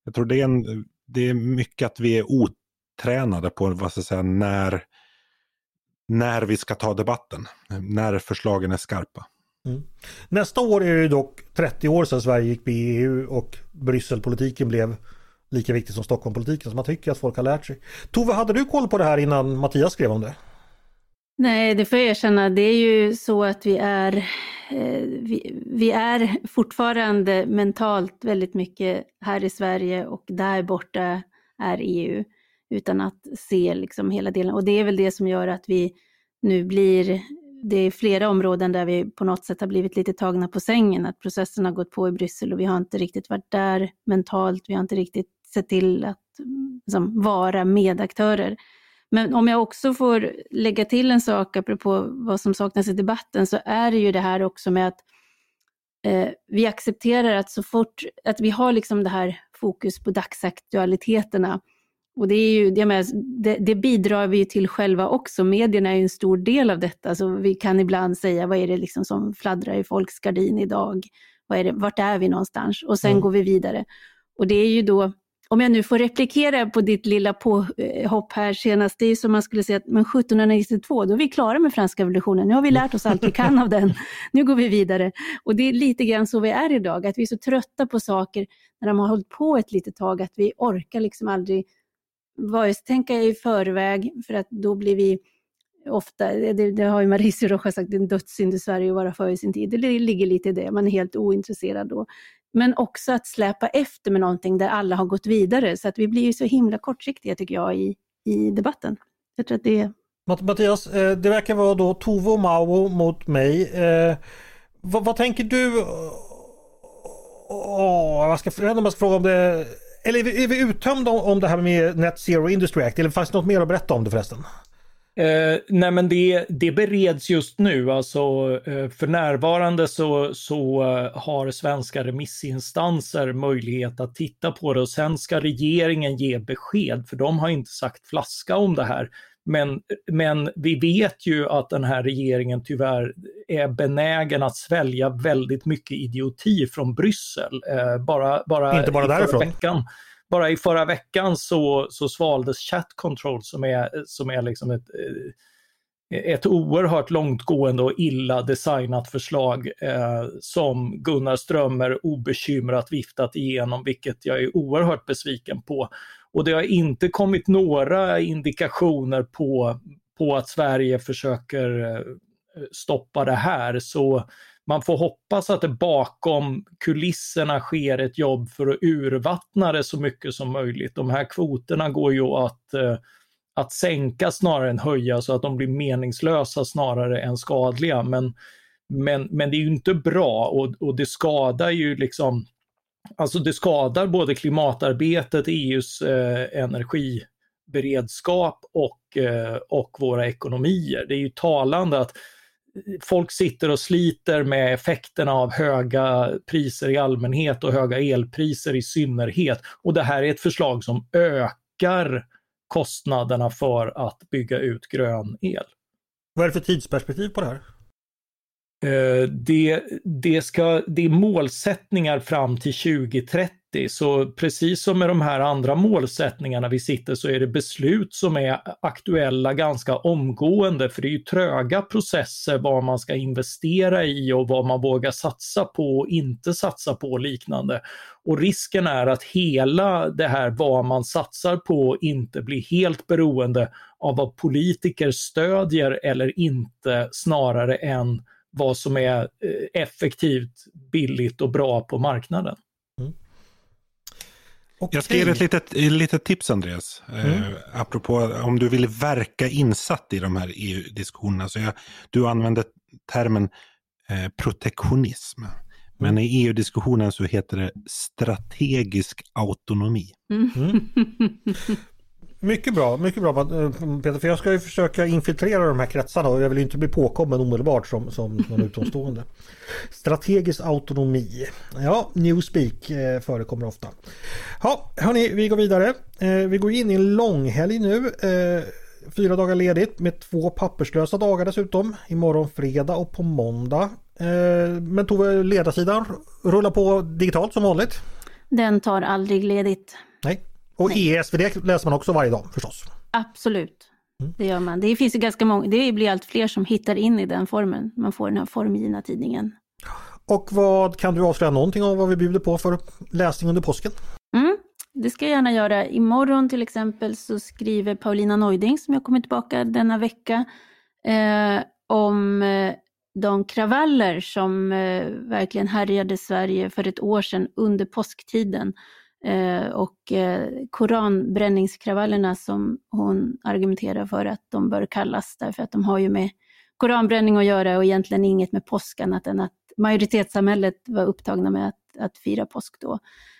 jag tror det är, en, det är mycket att vi är otränade på vad ska jag säga, när, när vi ska ta debatten, när förslagen är skarpa. Mm.
Nästa år är det dock 30 år sedan Sverige gick med i EU och Brysselpolitiken blev lika viktig som Stockholmpolitiken. Så man tycker att folk har lärt sig. Tove, hade du koll på det här innan Mattias skrev om det?
Nej, det får jag erkänna. Det är ju så att vi är, Eh, vi, vi, är fortfarande mentalt väldigt mycket här i Sverige och där borta är EU. Utan att se liksom hela delen. Och det är väl det som gör att vi nu blir det är flera områden där vi på något sätt har blivit lite tagna på sängen, att processen har gått på i Bryssel och vi har inte riktigt varit där mentalt, vi har inte riktigt sett till att mm, liksom, vara medaktörer. Men om jag också får lägga till en sak apropå vad som saknas i debatten så är det ju det här också med att eh, vi accepterar att så fort, att vi har liksom det här fokus på dagsaktualiteterna. Och det, är ju, det, med, det, det bidrar vi till själva också. Medierna är ju en stor del av detta, så vi kan ibland säga vad är det liksom som fladdrar i folks gardin idag? Vad är det, vart är vi någonstans? Och sen mm. går vi vidare. Och det är ju då om jag nu får replikera på ditt lilla påhopp här senast, det är som man skulle säga att men 1792, då är vi klara med franska revolutionen, nu har vi lärt oss allt vi kan av den, nu går vi vidare. Och det är lite grann så vi är idag, att vi är så trötta på saker när de har hållit på ett litet tag, att vi orkar liksom aldrig vare sig tänka i förväg, för att då blir vi ofta, det, det har ju Mauricio Rojas sagt, det är en dödssynd i Sverige att vara före sin tid. Det ligger lite i det, man är helt ointresserad då. Men också att släpa efter med någonting där alla har gått vidare. Så att vi blir ju så himla kortsiktiga tycker jag i, i debatten. Jag tror att det
Mattias, eh, det verkar vara då Tove och Mao mot mig. Eh, vad, vad tänker du? Oh, jag, ska, jag vet inte om jag ska fråga om det... Eller är vi, är vi uttömda om det här med Net Zero Industry Act? Eller fanns det något mer att berätta om det förresten?
Eh, nej men det, det bereds just nu. Alltså, eh, för närvarande så, så eh, har svenska remissinstanser möjlighet att titta på det och sen ska regeringen ge besked för de har inte sagt flaska om det här. Men, men vi vet ju att den här regeringen tyvärr är benägen att svälja väldigt mycket idioti från Bryssel. Eh, bara, bara
inte bara därifrån?
Veckan bara i förra veckan så, så svaldes chat control som är, som är liksom ett, eh, ett oerhört långtgående och illa designat förslag eh, som Gunnar Strömmer obekymrat viftat igenom, vilket jag är oerhört besviken på. Och det har inte kommit några indikationer på, på att Sverige försöker eh, stoppa det här. Så man får hoppas att det bakom kulisserna sker ett jobb för att urvattna det så mycket som möjligt. De här kvoterna går ju att, eh, att sänka snarare än höja så att de blir meningslösa snarare än skadliga. Men, men, men det är ju inte bra och, och det skadar ju liksom Alltså det skadar både klimatarbetet, EUs eh, energiberedskap och, eh, och våra ekonomier. Det är ju talande att folk sitter och sliter med effekterna av höga priser i allmänhet och höga elpriser i synnerhet. Och det här är ett förslag som ökar ökar kostnaderna för att bygga ut grön el.
Vad är det för tidsperspektiv på det här?
Eh, det, det, ska, det är målsättningar fram till 2030 så precis som med de här andra målsättningarna vi sitter så är det beslut som är aktuella ganska omgående för det är ju tröga processer vad man ska investera i och vad man vågar satsa på och inte satsa på och liknande. Och risken är att hela det här vad man satsar på inte blir helt beroende av vad politiker stödjer eller inte snarare än vad som är eh, effektivt, billigt och bra på marknaden. Mm.
Okay. Jag ska ge dig ett litet, litet tips Andreas. Eh, mm. Eh, apropå om du vill verka insatt i de här EU-diskussionerna. Så jag, du använde termen eh, protektionism. Men mm. i EU-diskussionen så heter det strategisk autonomi. Mm.
Mycket bra, mycket bra eh, Peter, för jag ska ju försöka infiltrera de här kretsarna och jag vill inte bli påkommen omedelbart som, som någon utomstående. Strategisk autonomi. Ja, newspeak eh, förekommer ofta. Ja, hörni, vi går vidare. Eh, vi går in i en långhelg nu. Fyra dagar ledigt med två papperslösa dagar dessutom. Imorgon fredag och på måndag. Men Tove, ledarsidan rullar på digitalt som vanligt.
Den tar aldrig ledigt.
Nej, och Nej. ESVD läser man också varje dag förstås.
Absolut. Mm. Det gör man. Det finns ju ganska många, det blir allt fler som hittar in i den formen. Man får den här formgivna tidningen.
Och vad kan du avslöja någonting om vad vi bjuder på för läsning under påsken?
Mm, det ska jag gärna göra. Imorgon till exempel så skriver Paulina Neuding, som jag kommer tillbaka denna vecka, eh, om eh, de kravaller som eh, verkligen härjade Sverige för ett år sedan under påsktiden. Eh, och eh, koranbränningskravallerna som hon argumenterar för att de bör kallas därför att de har ju med koranbränning att göra och egentligen inget med påsk annat än att majoritetssamhället var upptagna med att, att fira påsk då.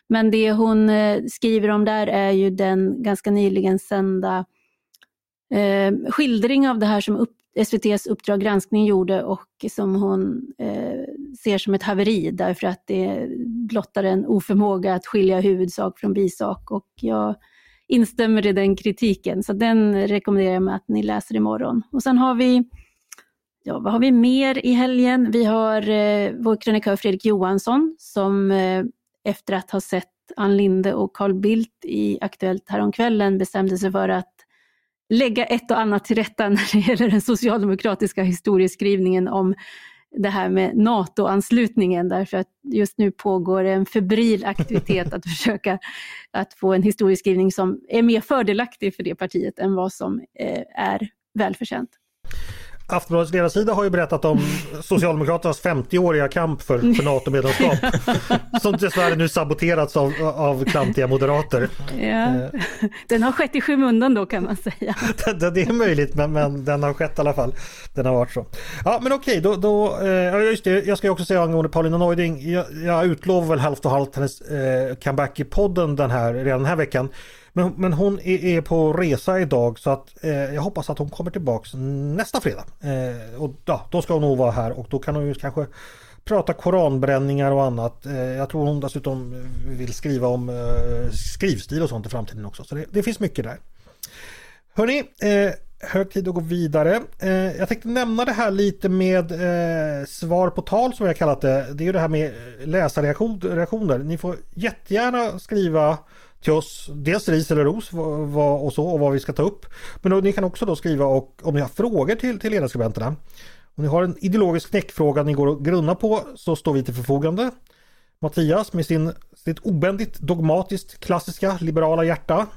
Men det hon eh, skriver om där är ju den ganska nyligen sända eh, skildring av det här som upp, SVTs Uppdrag granskning gjorde och som hon eh, ser som ett haveri därför att det blottar en oförmåga att skilja huvudsak från bisak och jag instämmer i den kritiken så den rekommenderar jag att ni läser imorgon. Och sen har vi Ja, vad har vi mer i helgen? Vi har eh, vår krönikör Fredrik Johansson som eh, efter att ha sett Ann Linde och Carl Bildt i Aktuellt häromkvällen bestämde sig för att lägga ett och annat till rätta när det gäller den socialdemokratiska historieskrivningen om det här med NATO-anslutningen därför att just nu pågår en febril aktivitet att försöka att få en historieskrivning som är mer fördelaktig för det partiet än vad som eh, är välförtjänt.
Aftonbladets ledarsida har ju berättat om Socialdemokraternas 50-åriga kamp för, för NATO-medlemskap. som dessvärre nu saboterats av, av klantiga moderater.
Ja. Eh. Den har skett i skymundan då kan man säga.
det, det, är möjligt men, men den har skett i alla fall. Den har varit så. Ja men okej, då, då eh, just det, jag ska också säga angående Paulina Neuding. Jag, jag utlovar väl halvt och halvt hennes eh, comeback i podden den här, redan den här veckan. Men, men hon är, är, på resa idag så att eh, jag hoppas att hon kommer tillbaks nästa fredag. Eh, och ja, då ska hon nog vara här och då kan hon ju kanske prata koranbränningar och annat. Eh, jag tror hon dessutom vill skriva om eh, skrivstil och sånt i framtiden också. Så det, det finns mycket där. Hörni, eh, hög tid att gå vidare. Eh, jag tänkte nämna det här lite med eh, svar på tal som jag kallat det. Det är ju det här med läsarreaktioner. Ni får jättegärna skriva till oss. Dels ris eller ros vad, och så och vad vi ska ta upp. Men då, ni kan också då skriva och om ni har frågor till, till ledarskribenterna. Om ni har en ideologisk knäckfråga ni går och grunnar på så står vi till förfogande. Mattias med sin, sitt obändigt dogmatiskt klassiska liberala hjärta.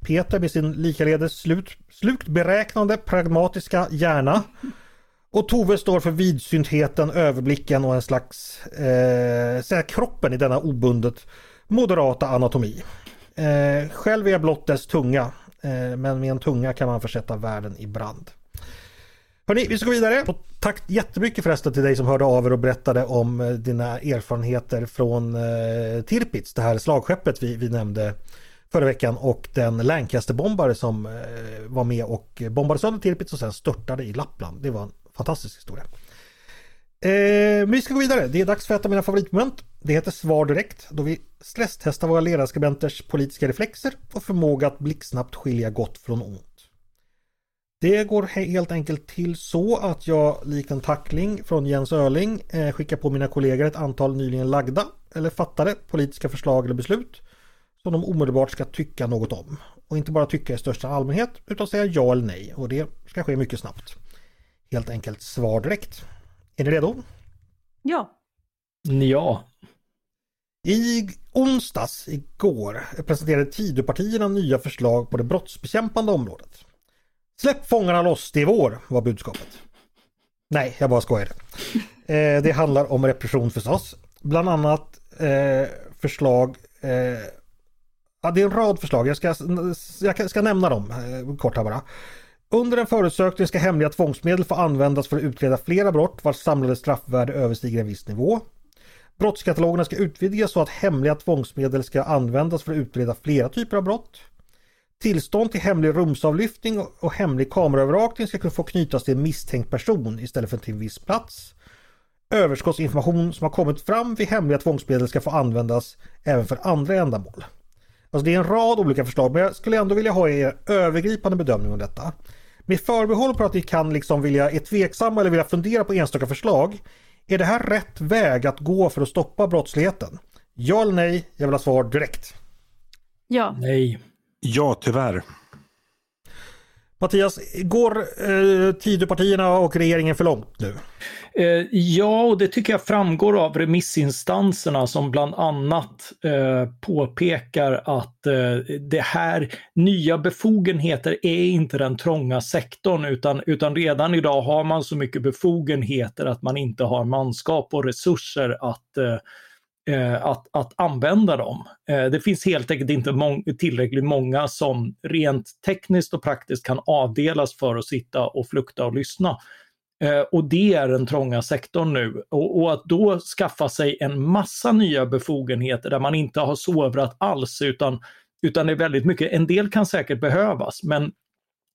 Peter med sin likaledes slut, slukt beräknande pragmatiska hjärna. Och Tove står för vidsyntheten, överblicken och en slags eh, kroppen i denna obundet moderata anatomi. Eh, själv är jag blott dess tunga, eh, men med en tunga kan man försätta världen i brand. Hörni, vi ska gå vidare. Och tack jättemycket förresten till dig som hörde av er och berättade om eh, dina erfarenheter från eh, Tirpitz, det här slagskeppet vi, vi nämnde förra veckan och den Lancaster-bombare som eh, var med och bombade sönder Tirpitz och sen störtade i Lappland. Det var en fantastisk historia. Eh, men vi ska gå vidare. Det är dags för ett av mina favoritmoment. Det heter Svar direkt då vi stresstestar våra ledarskribenters politiska reflexer och förmåga att blixtsnabbt skilja gott från ont. Det går helt enkelt till så att jag likt en tackling från Jens Öling eh, skickar på mina kollegor ett antal nyligen lagda eller fattade politiska förslag eller beslut som de omedelbart ska tycka något om. Och inte bara tycka i största allmänhet utan säga ja eller nej och det ska ske mycket snabbt. Helt enkelt svar direkt. Är ni redo?
Ja.
Ja.
I onsdags, igår, presenterade Tidöpartierna nya förslag på det brottsbekämpande området. Släpp fångarna loss, det är vår, var budskapet. Nej, jag bara skojar. Eh, det handlar om repression förstås. Bland annat eh, förslag eh, Ja, det är en rad förslag. Jag ska, jag ska nämna dem eh, kort här bara. Under en förundersökning ska hemliga tvångsmedel få användas för att utreda flera brott vars samlade straffvärde överstiger en viss nivå. Brottskatalogerna ska utvidgas så att hemliga tvångsmedel ska användas för att utreda flera typer av brott. Tillstånd till hemlig rumsavlyftning och hemlig kameraövervakning ska kunna få knytas till en misstänkt person istället för till en viss plats. Överskottsinformation som har kommit fram vid hemliga tvångsmedel ska få användas även för andra ändamål. Alltså det är en rad olika förslag men jag skulle ändå vilja ha er övergripande bedömning om detta. Med förbehåll på att ni kan liksom vilja, är tveksamma eller vilja fundera på enstaka förslag. Är det här rätt väg att gå för att stoppa brottsligheten? Ja eller nej? Jag vill ha svar direkt.
Ja.
Nej.
Ja, tyvärr.
Mattias, går eh, Tidöpartierna och regeringen för långt nu?
Eh, ja, och det tycker jag framgår av remissinstanserna som bland annat eh, påpekar att eh, det här nya befogenheter är inte den trånga sektorn utan, utan redan idag har man så mycket befogenheter att man inte har manskap och resurser att eh, eh, Eh, att, att använda dem. Eh, det finns helt enkelt inte mång tillräckligt många som rent tekniskt och praktiskt kan avdelas för att sitta och flukta och lyssna. Eh, och det är den trånga sektorn nu. Och, och, att då skaffa sig en massa nya befogenheter där man inte har sovrat alls utan, utan det är väldigt mycket, en del kan säkert behövas men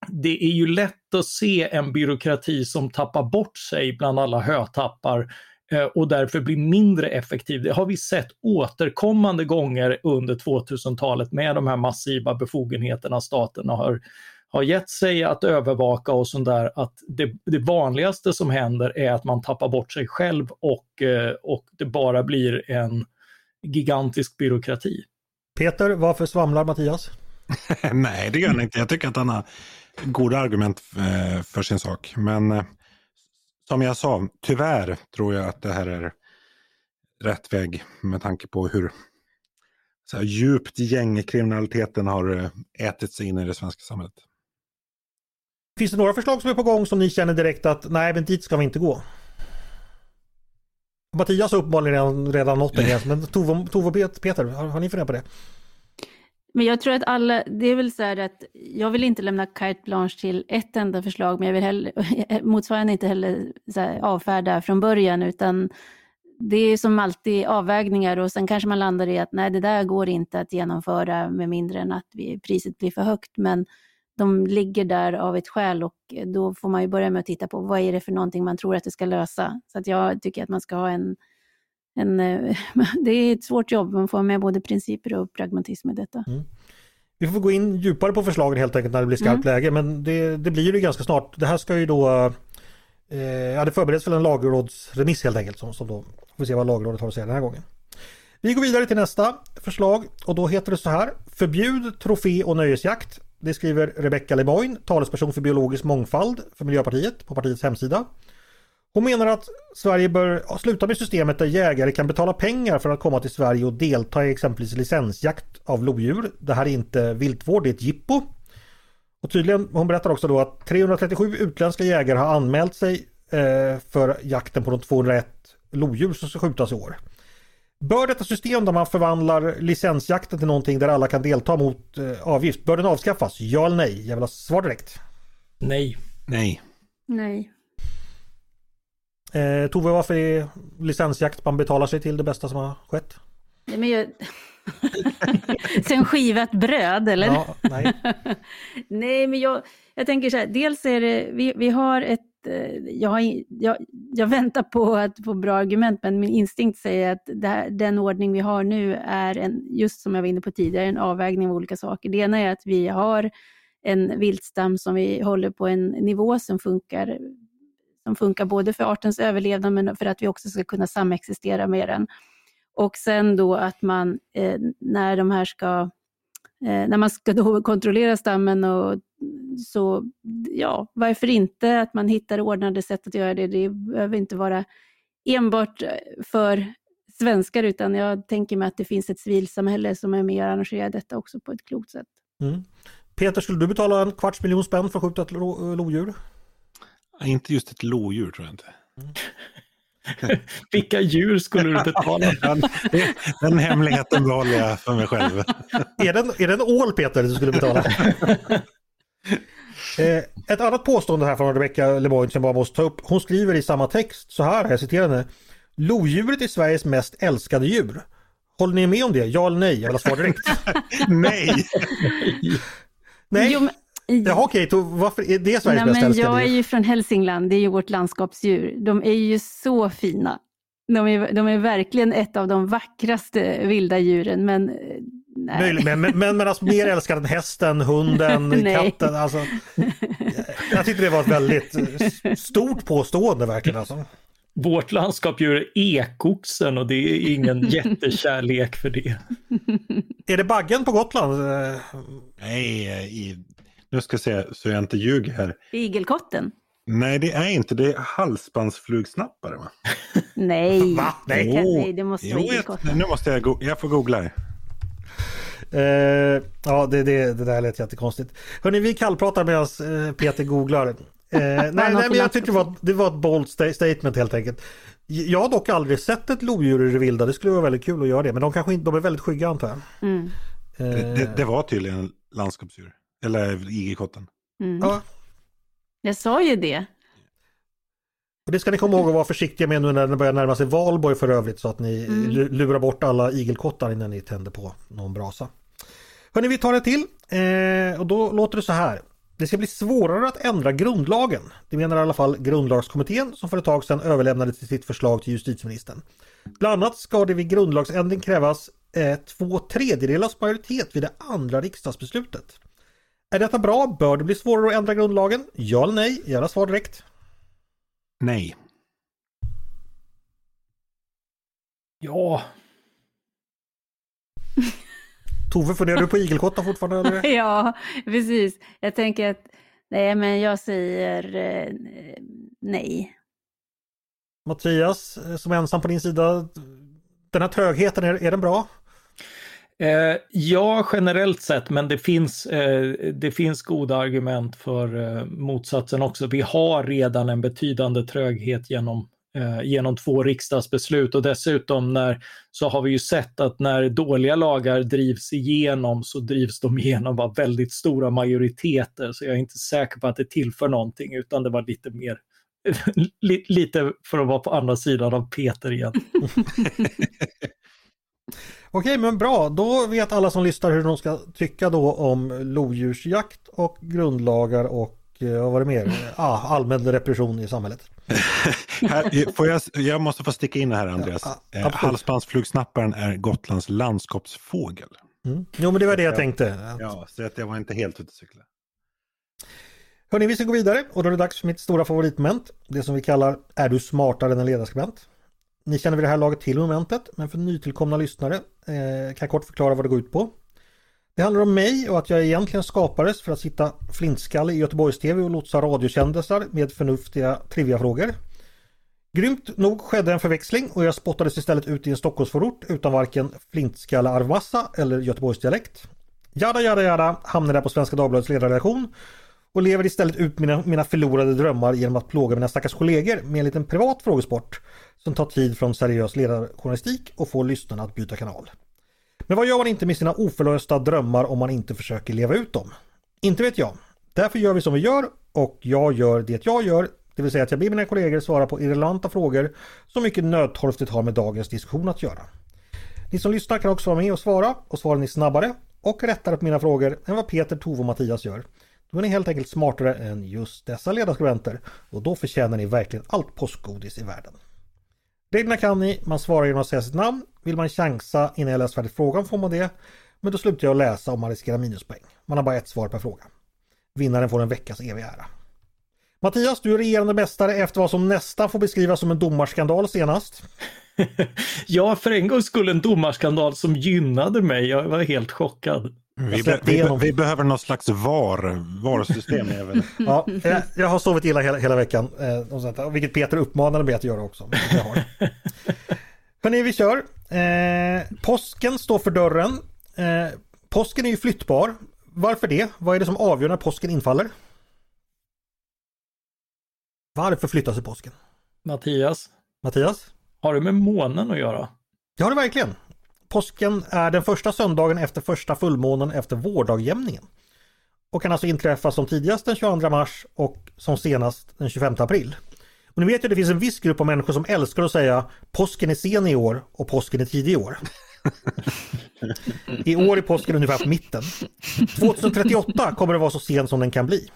det är ju lätt att se en byråkrati som tappar bort sig bland alla hötappar och därför blir mindre effektiv. Det har vi sett återkommande gånger under 2000-talet med de här massiva befogenheterna staten har, har gett sig att övervaka och sånt där, att det, det vanligaste som händer är att man tappar bort sig själv och, eh, och det bara blir en gigantisk byråkrati.
Peter, varför svamlar Mattias?
Nej, det gör han inte. Jag tycker att han har goda argument eh, för sin sak. Men som jag sa, tyvärr tror jag att det här är rätt väg med tanke på hur så här, djupt gängkriminaliteten har eh, ätit sig in i det svenska samhället.
Finns det några förslag som är på gång som ni känner direkt att nej, men dit ska vi inte gå? Mattias har uppenbarligen redan, redan nått en gräns, men Tove, Tove och Peter, har, har ni funderat på det?
Men jag tror att alla, det är väl så här att jag vill inte lämna carte blanche till ett enda förslag, men jag vill heller, motsvarande inte heller här, avfärda från början, utan det är som alltid avvägningar och sen kanske man landar i att nej, det där går inte att genomföra med mindre än att vi, priset blir för högt, men de ligger där av ett skäl och då får man ju börja med att titta på vad är det för någonting man tror att det ska lösa. Så att jag tycker att man ska ha en en, eh, det är ett svårt jobb, man får med både principer och pragmatism i detta. Mm.
Vi får gå in djupare på förslagen helt enkelt när det blir skarpt mm. läge, men det, det blir ju ganska snart. Det här ska ju då, eh, ja det förbereds väl en lagrådsremiss helt enkelt, som, som då får vi se vad lagrådet har att säga den här gången. Vi går vidare till nästa förslag och då heter det så här. Förbjud trofé och nöjesjakt. Det skriver Rebecca Lemoine, talesperson för biologisk mångfald för Miljöpartiet på partiets hemsida. Hon menar att Sverige bör sluta med systemet där jägare kan betala pengar för att komma till Sverige och delta i exempelvis licensjakt av lodjur. Det här är inte viltvård, det är ett jippo. Och tydligen, hon berättar också då att 337 utländska jägare har anmält sig eh, för jakten på de 201 lodjur som ska skjutas i år. Bör detta system där man förvandlar licensjakten till någonting där alla kan delta mot eh, avgift, bör den avskaffas? Ja eller nej? Jag vill ha svar direkt.
Nej.
Nej.
Nej.
Eh, Tove, varför är licensjakt man betalar sig till det bästa som har skett?
Nej, men jag... Sen skivat bröd, eller?
Ja, nej.
nej, men jag, jag tänker så här, dels är det, vi, vi har ett eh, jag, har, jag, jag väntar på att få bra argument, men min instinkt säger att här, den ordning vi har nu är, en, just som jag var inne på tidigare, en avvägning av olika saker. Det ena är att vi har en viltstam som vi håller på en nivå som funkar, som funkar både för artens överlevnad, men för att vi också ska kunna samexistera med den. Och sen då att man, eh, när de här ska Eh, när man ska då kontrollera stammen och så, ja, varför inte att man hittar ordnade sätt att göra det. Det behöver inte vara enbart eh, för svenskar, utan jag tänker mig att det finns ett civilsamhälle som är med och arrangerar detta också på ett klokt sätt.
Mm. Peter, skulle du betala en kvarts miljon spänn för att skjuta ett lo lodjur?
Inte just ett lodjur tror jag inte.
Vilka djur skulle du betala?
den, den hemligheten behåller jag för mig själv.
är, det, är det en ål Peter du skulle betala? eh, ett annat påstående här från Rebecca Lemoyne som jag bara måste ta upp. Hon skriver i samma text så här, jag citerar henne. Lodjuret är Sveriges mest älskade djur. Håller ni med om det? Ja eller nej? Jag vill ha svar direkt.
nej!
nej. Jo, men... Jaha okej, okay, varför är det Sveriges Nej, bästa älskade
Jag är ju från Hälsingland, det är ju vårt landskapsdjur. De är ju så fina. De är, de är verkligen ett av de vackraste vilda djuren, men
Nej. Men, men, men, men alltså, mer älskad än hästen, hunden, katten. Alltså, jag tyckte det var ett väldigt stort påstående verkligen. Alltså.
Vårt landskapsdjur är ekoxen och det är ingen jättekärlek för det.
Är det baggen på Gotland?
Nej, i nu ska jag se så jag inte ljuger här.
Igelkotten?
Nej, det är inte. Det är halsbandsflugsnappare va?
Nej.
Va? Nej.
Det, nej, det måste vara igelkotten.
Nu måste jag, go jag får googla här.
Uh, ja, det, det, det där lät jättekonstigt. Hörni, vi kallpratar medan uh, Peter googlar. Uh, nej, nej, men jag tyckte det var, det var ett bold statement helt enkelt. Jag har dock aldrig sett ett lodjur i det vilda. Det skulle vara väldigt kul att göra det. Men de kanske inte, de är väldigt skygga antar jag. Mm.
Det, det, det, var tydligen landskapsdjur. Eller igelkotten.
Mm. Ja. Jag sa ju det.
Och det ska ni komma ihåg att vara försiktiga med nu när det börjar närma sig valborg för övrigt så att ni mm. lurar bort alla igelkottar innan ni tänder på någon brasa. Hörni, vi tar det till eh, och då låter det så här. Det ska bli svårare att ändra grundlagen. Det menar i alla fall Grundlagskommittén som för ett tag sedan överlämnade till sitt förslag till justitieministern. Bland annat ska det vid grundlagsändring krävas eh, två tredjedelars majoritet vid det andra riksdagsbeslutet. Är detta bra? Bör det bli svårare att ändra grundlagen? Ja eller nej? Gärna svar direkt.
Nej.
Ja.
Tove, funderar du på igelkottar fortfarande? Eller?
ja, precis. Jag tänker att nej, men jag säger eh, nej.
Mattias, eh, som är ensam på din sida. Den här trögheten, är, är den bra?
Eh, ja, generellt sett, men det finns, eh, det finns goda argument för eh, motsatsen också. Vi har redan en betydande tröghet genom, eh, genom två riksdagsbeslut och dessutom när, så har vi ju sett att när dåliga lagar drivs igenom så drivs de igenom av väldigt stora majoriteter. Så jag är inte säker på att det tillför någonting utan det var lite mer lite för att vara på andra sidan av Peter igen.
Okej, men bra. Då vet alla som lyssnar hur de ska tycka då om lodjursjakt och grundlagar och eh, vad var det mer? Ah, allmän repression i samhället.
här, får jag, jag måste få sticka in här Andreas. Ja, eh, Halsbandsflugsnapparen är Gotlands landskapsfågel.
Mm. Jo, men det var det jag tänkte.
Ja, så att jag var inte helt ute och cykla.
Hörni, vi ska gå vidare och då är det dags för mitt stora favoritmoment. Det som vi kallar Är du smartare än en ledarskribent? Ni känner vid det här laget till momentet, men för nytillkomna lyssnare eh, kan jag kort förklara vad det går ut på. Det handlar om mig och att jag egentligen skapades för att sitta flintskalle i Göteborgs-TV och lotsa radiokändisar med förnuftiga triviafrågor. Grymt nog skedde en förväxling och jag spottades istället ut i en Stockholmsförort utan varken flintskalle arvmassa eller Göteborgsdialekt. Jada jada jada hamnade jag på Svenska Dagbladets ledarredaktion och lever istället ut mina, mina förlorade drömmar genom att plåga mina stackars kollegor med en liten privat frågesport som tar tid från seriös ledarjournalistik och får lyssnarna att byta kanal. Men vad gör man inte med sina oförlösta drömmar om man inte försöker leva ut dem? Inte vet jag. Därför gör vi som vi gör och jag gör det jag gör, det vill säga att jag ber mina kollegor svara på irrelevanta frågor som mycket nödtorftigt har med dagens diskussion att göra. Ni som lyssnar kan också vara med och svara och svarar ni snabbare och rättare på mina frågor än vad Peter, Tove och Mattias gör. Då är ni helt enkelt smartare än just dessa ledarskribenter och då förtjänar ni verkligen allt påskgodis i världen. Reglerna kan ni, man svarar genom att säga sitt namn. Vill man chansa innan jag läst färdigt frågan får man det. Men då slutar jag läsa om man riskerar minuspoäng. Man har bara ett svar per fråga. Vinnaren får en veckas evig ära. Mattias, du är regerande mästare efter vad som nästan får beskrivas som en domarskandal senast.
ja, för en gång skulle en domarskandal som gynnade mig. Jag var helt chockad.
Vi, be, vi, vi, behöver något slags VAR, VAR-system.
ja, jag, jag, har sovit illa hela, hela veckan, eh, vilket Peter uppmanade mig att göra också. Hörni, vi kör. Eh, påsken står för dörren. Eh, påsken är ju flyttbar. Varför det? Vad är det som avgör när påsken infaller? Varför flyttar sig påsken?
Mattias?
Mattias?
Har det med månen att göra?
Det har det verkligen. Påsken är den första söndagen efter första fullmånen efter vårdagjämningen. Och kan alltså inträffa som tidigast den 22 mars och som senast den 25 april. Och ni vet ju att det finns en viss grupp av människor som älskar att säga påsken är sen i år och påsken är tidig i år. I år är påsken ungefär på mitten. 2038 kommer det vara så sen som den kan bli.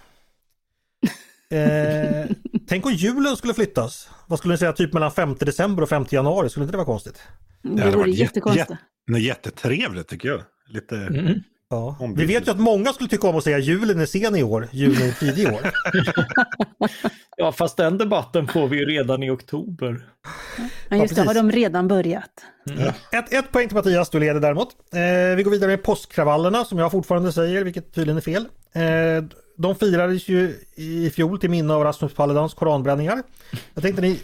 Eh, tänk om julen skulle flyttas. Vad skulle ni säga, typ mellan 5 december och 5 januari? Skulle inte det vara konstigt?
Det, det vore jättekonstigt.
Jätte, jättetrevligt tycker jag. Lite mm.
Ja. Vi vet ju att många skulle tycka om att säga julen är sen i år, julen är tidig i år.
ja, fast den debatten får vi ju redan i oktober.
Ja, just det, har de redan börjat.
Mm. Ett, ett poäng till Mattias, du leder däremot. Eh, vi går vidare med påskkravallerna som jag fortfarande säger, vilket tydligen är fel. Eh, de firades ju i fjol till minne av Rasmus Paludans koranbränningar. Jag tänkte ni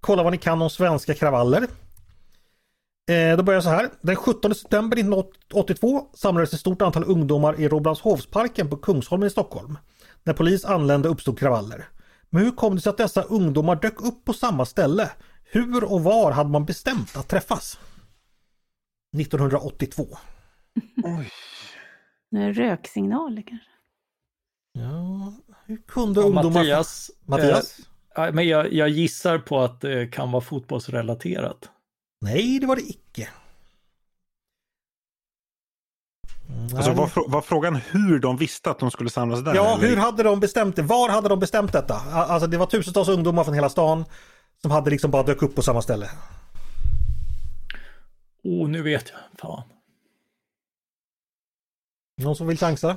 kolla vad ni kan om svenska kravaller. Eh, då börjar jag så här. Den 17 september 1982 samlades ett stort antal ungdomar i Rålambshovsparken på Kungsholmen i Stockholm. När polis anlände uppstod kravaller. Men hur kom det sig att dessa ungdomar dök upp på samma ställe? Hur och var hade man bestämt att träffas? 1982.
Oj. Röksignaler kanske?
Ja, hur kunde ja, ungdomar...
Mattias,
Mattias?
Eh, men jag, jag, gissar på att det kan vara fotbollsrelaterat.
Nej, det var det icke.
Alltså var, var, frågan hur de visste att de skulle samlas där?
Ja, eller? hur hade de bestämt det? Var hade de bestämt detta? Alltså det var tusentals ungdomar från hela stan som hade liksom bara dök upp på samma ställe.
Oh, nu vet jag. Fan.
Någon som vill chansa?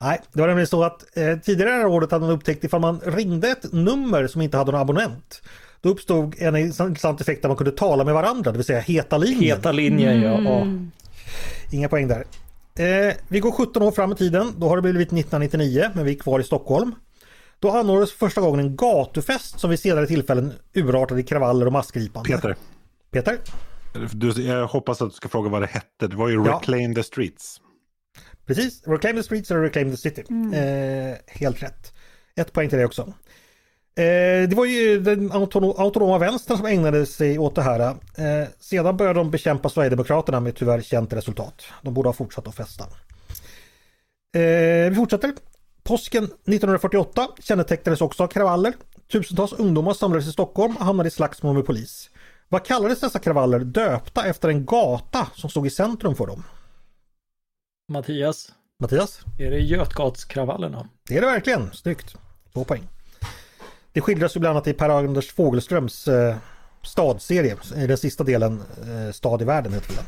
Nej, det var nämligen så att eh, tidigare det här året hade man upptäckt ifall man ringde ett nummer som inte hade någon abonnent. Då uppstod en intressant effekt där man kunde tala med varandra, det vill säga heta linjen.
Heta linjen, mm. ja.
Inga poäng där. Eh, vi går 17 år fram i tiden, då har det blivit 1999, men vi är kvar i Stockholm. Då anordnades första gången en gatufest som vid senare tillfällen urartade i kravaller och massgripande.
Peter.
Peter?
Du, jag hoppas att du ska fråga vad det hette. Det var ju ja. Reclaim the Streets.
Precis, Reclaim the Streets eller Reclaim the City. Mm. Eh, helt rätt. Ett poäng till det också. Eh, det var ju den autonoma vänstern som ägnade sig åt det här. Eh, sedan började de bekämpa Sverigedemokraterna med tyvärr känt resultat. De borde ha fortsatt att festa. Eh, vi fortsätter. Påsken 1948 kännetecknades också av kravaller. Tusentals ungdomar samlades i Stockholm och hamnade i slagsmål med polis. Vad kallades dessa kravaller döpta efter en gata som stod i centrum för dem?
Mattias?
Mattias?
Är det Götgatskravallerna?
Det är det verkligen. Snyggt. Två poäng. Det skildras ju bland annat i Per-Anders Fogelströms eh, stadserie, i den sista delen, eh, Stad i världen heter den.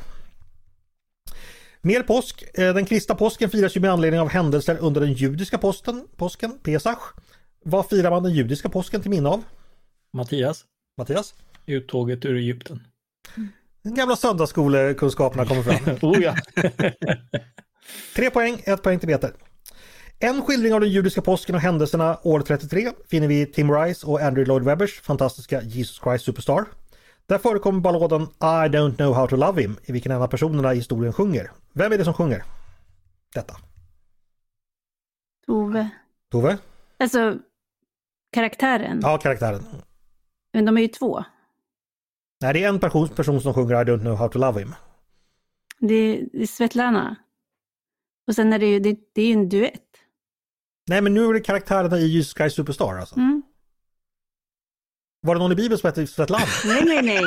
Mer påsk. Eh, den kristna påsken firas ju med anledning av händelser under den judiska posten, påsken, Pesach. Vad firar man den judiska påsken till minne av?
Mattias?
Mattias?
Uttåget ur Egypten.
Den gamla söndagsskolekunskaperna kommer fram.
oh ja.
Tre poäng, ett poäng till Peter. En skildring av den judiska påsken och händelserna år 33 finner vi i Tim Rice och Andrew Lloyd Webbers fantastiska Jesus Christ Superstar. Där förekommer balladen I don't know how to love him i vilken en av personerna i historien sjunger. Vem är det som sjunger? Detta.
Tove.
Tove?
Alltså karaktären?
Ja, karaktären.
Men de är ju två.
Nej, det är en person, person som sjunger I don't know how to love him.
Det är, det är Svetlana. Och sen är det ju det, det är en duett.
Nej, men nu är det karaktärerna i Jesus Christ Superstar alltså. Mm. Var det någon i Bibeln som hette Svetlana?
nej, nej, nej,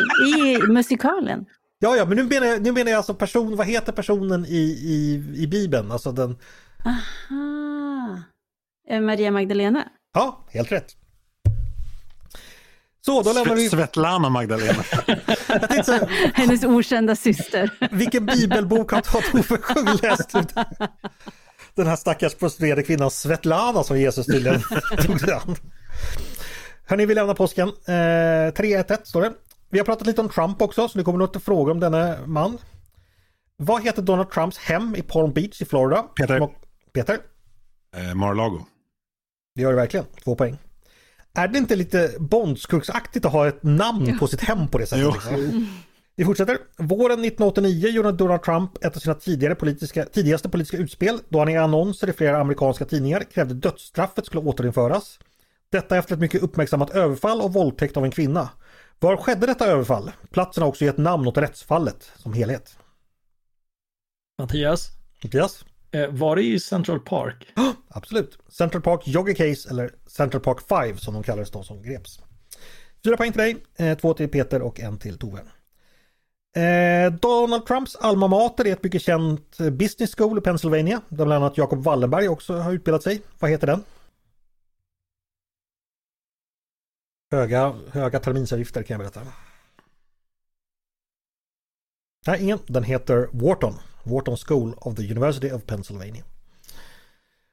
i musikalen.
Ja, ja, men nu menar jag, nu menar jag alltså person, vad heter personen i, i, i Bibeln? Alltså den...
Aha. Eh, Maria Magdalena.
Ja, helt rätt. Så, då lämnar vi...
Svetlana Magdalena.
Så
Hennes okända syster.
vilken bibelbok har Tove Sjung läst? Den här stackars prostituerade kvinnan Svetlana som Jesus tydligen tog sig an. Hörni, vi lämnar påsken. Eh, 3-1-1 står det. Vi har pratat lite om Trump också, så det kommer nog att fråga om denne man. Vad heter Donald Trumps hem i Palm Beach i Florida?
Peter.
Peter?
eh, Mar-a-Lago.
Det gör det verkligen. Två poäng. Är det inte lite Bondskuksaktigt att ha ett namn på sitt hem på det sättet?
Jo.
liksom? Vi fortsätter. Våren 1989 gjorde Donald Trump ett av sina tidigare politiska, tidigaste politiska utspel då han i annonser i flera amerikanska tidningar krävde dödsstraffet skulle återinföras. Detta efter ett mycket uppmärksammat överfall och våldtäkt av en kvinna. Var skedde detta överfall? Platsen har också gett namn åt rättsfallet som helhet.
Mattias,
Mattias?
Eh, var det i Central Park?
Absolut. Central Park Jogger Case eller Central Park 5 som de kallades de som greps. Fyra poäng till dig, eh, två till Peter och en till Tove. Eh, Donald Trumps alma mater är ett mycket känt eh, business school i Pennsylvania där bland annat Jacob Wallenberg också har utbildat sig. Vad heter den? Höga, höga terminsavgifter kan jag berätta. Nej, ingen. Den heter Wharton. Wharton School of the University of Pennsylvania.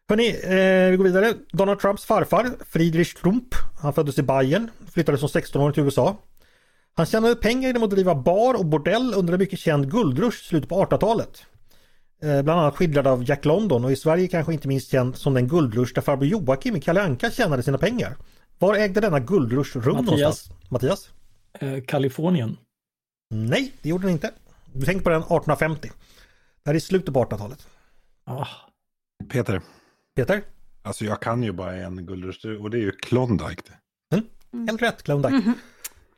Hörrni, eh, vi går vidare. Donald Trumps farfar, Friedrich Trump, han föddes i Bayern, flyttade som 16-åring till USA. Han tjänade pengar genom att driva bar och bordell under en mycket känd guldrush i slutet på 1800-talet. Eh, bland annat skildrad av Jack London och i Sverige kanske inte minst känd som den guldrush där farbror Joakim i Kalle Anka tjänade sina pengar. Var ägde denna guldrush rum
Mattias.
någonstans? Mattias?
Eh, Kalifornien.
Nej, det gjorde den inte. Du tänker på den 1850. Det här är slutet på 1800-talet.
Ah,
Peter.
Peter?
Alltså jag kan ju bara en guldröst och det är ju Klondike. det.
Helt rätt, Klondike.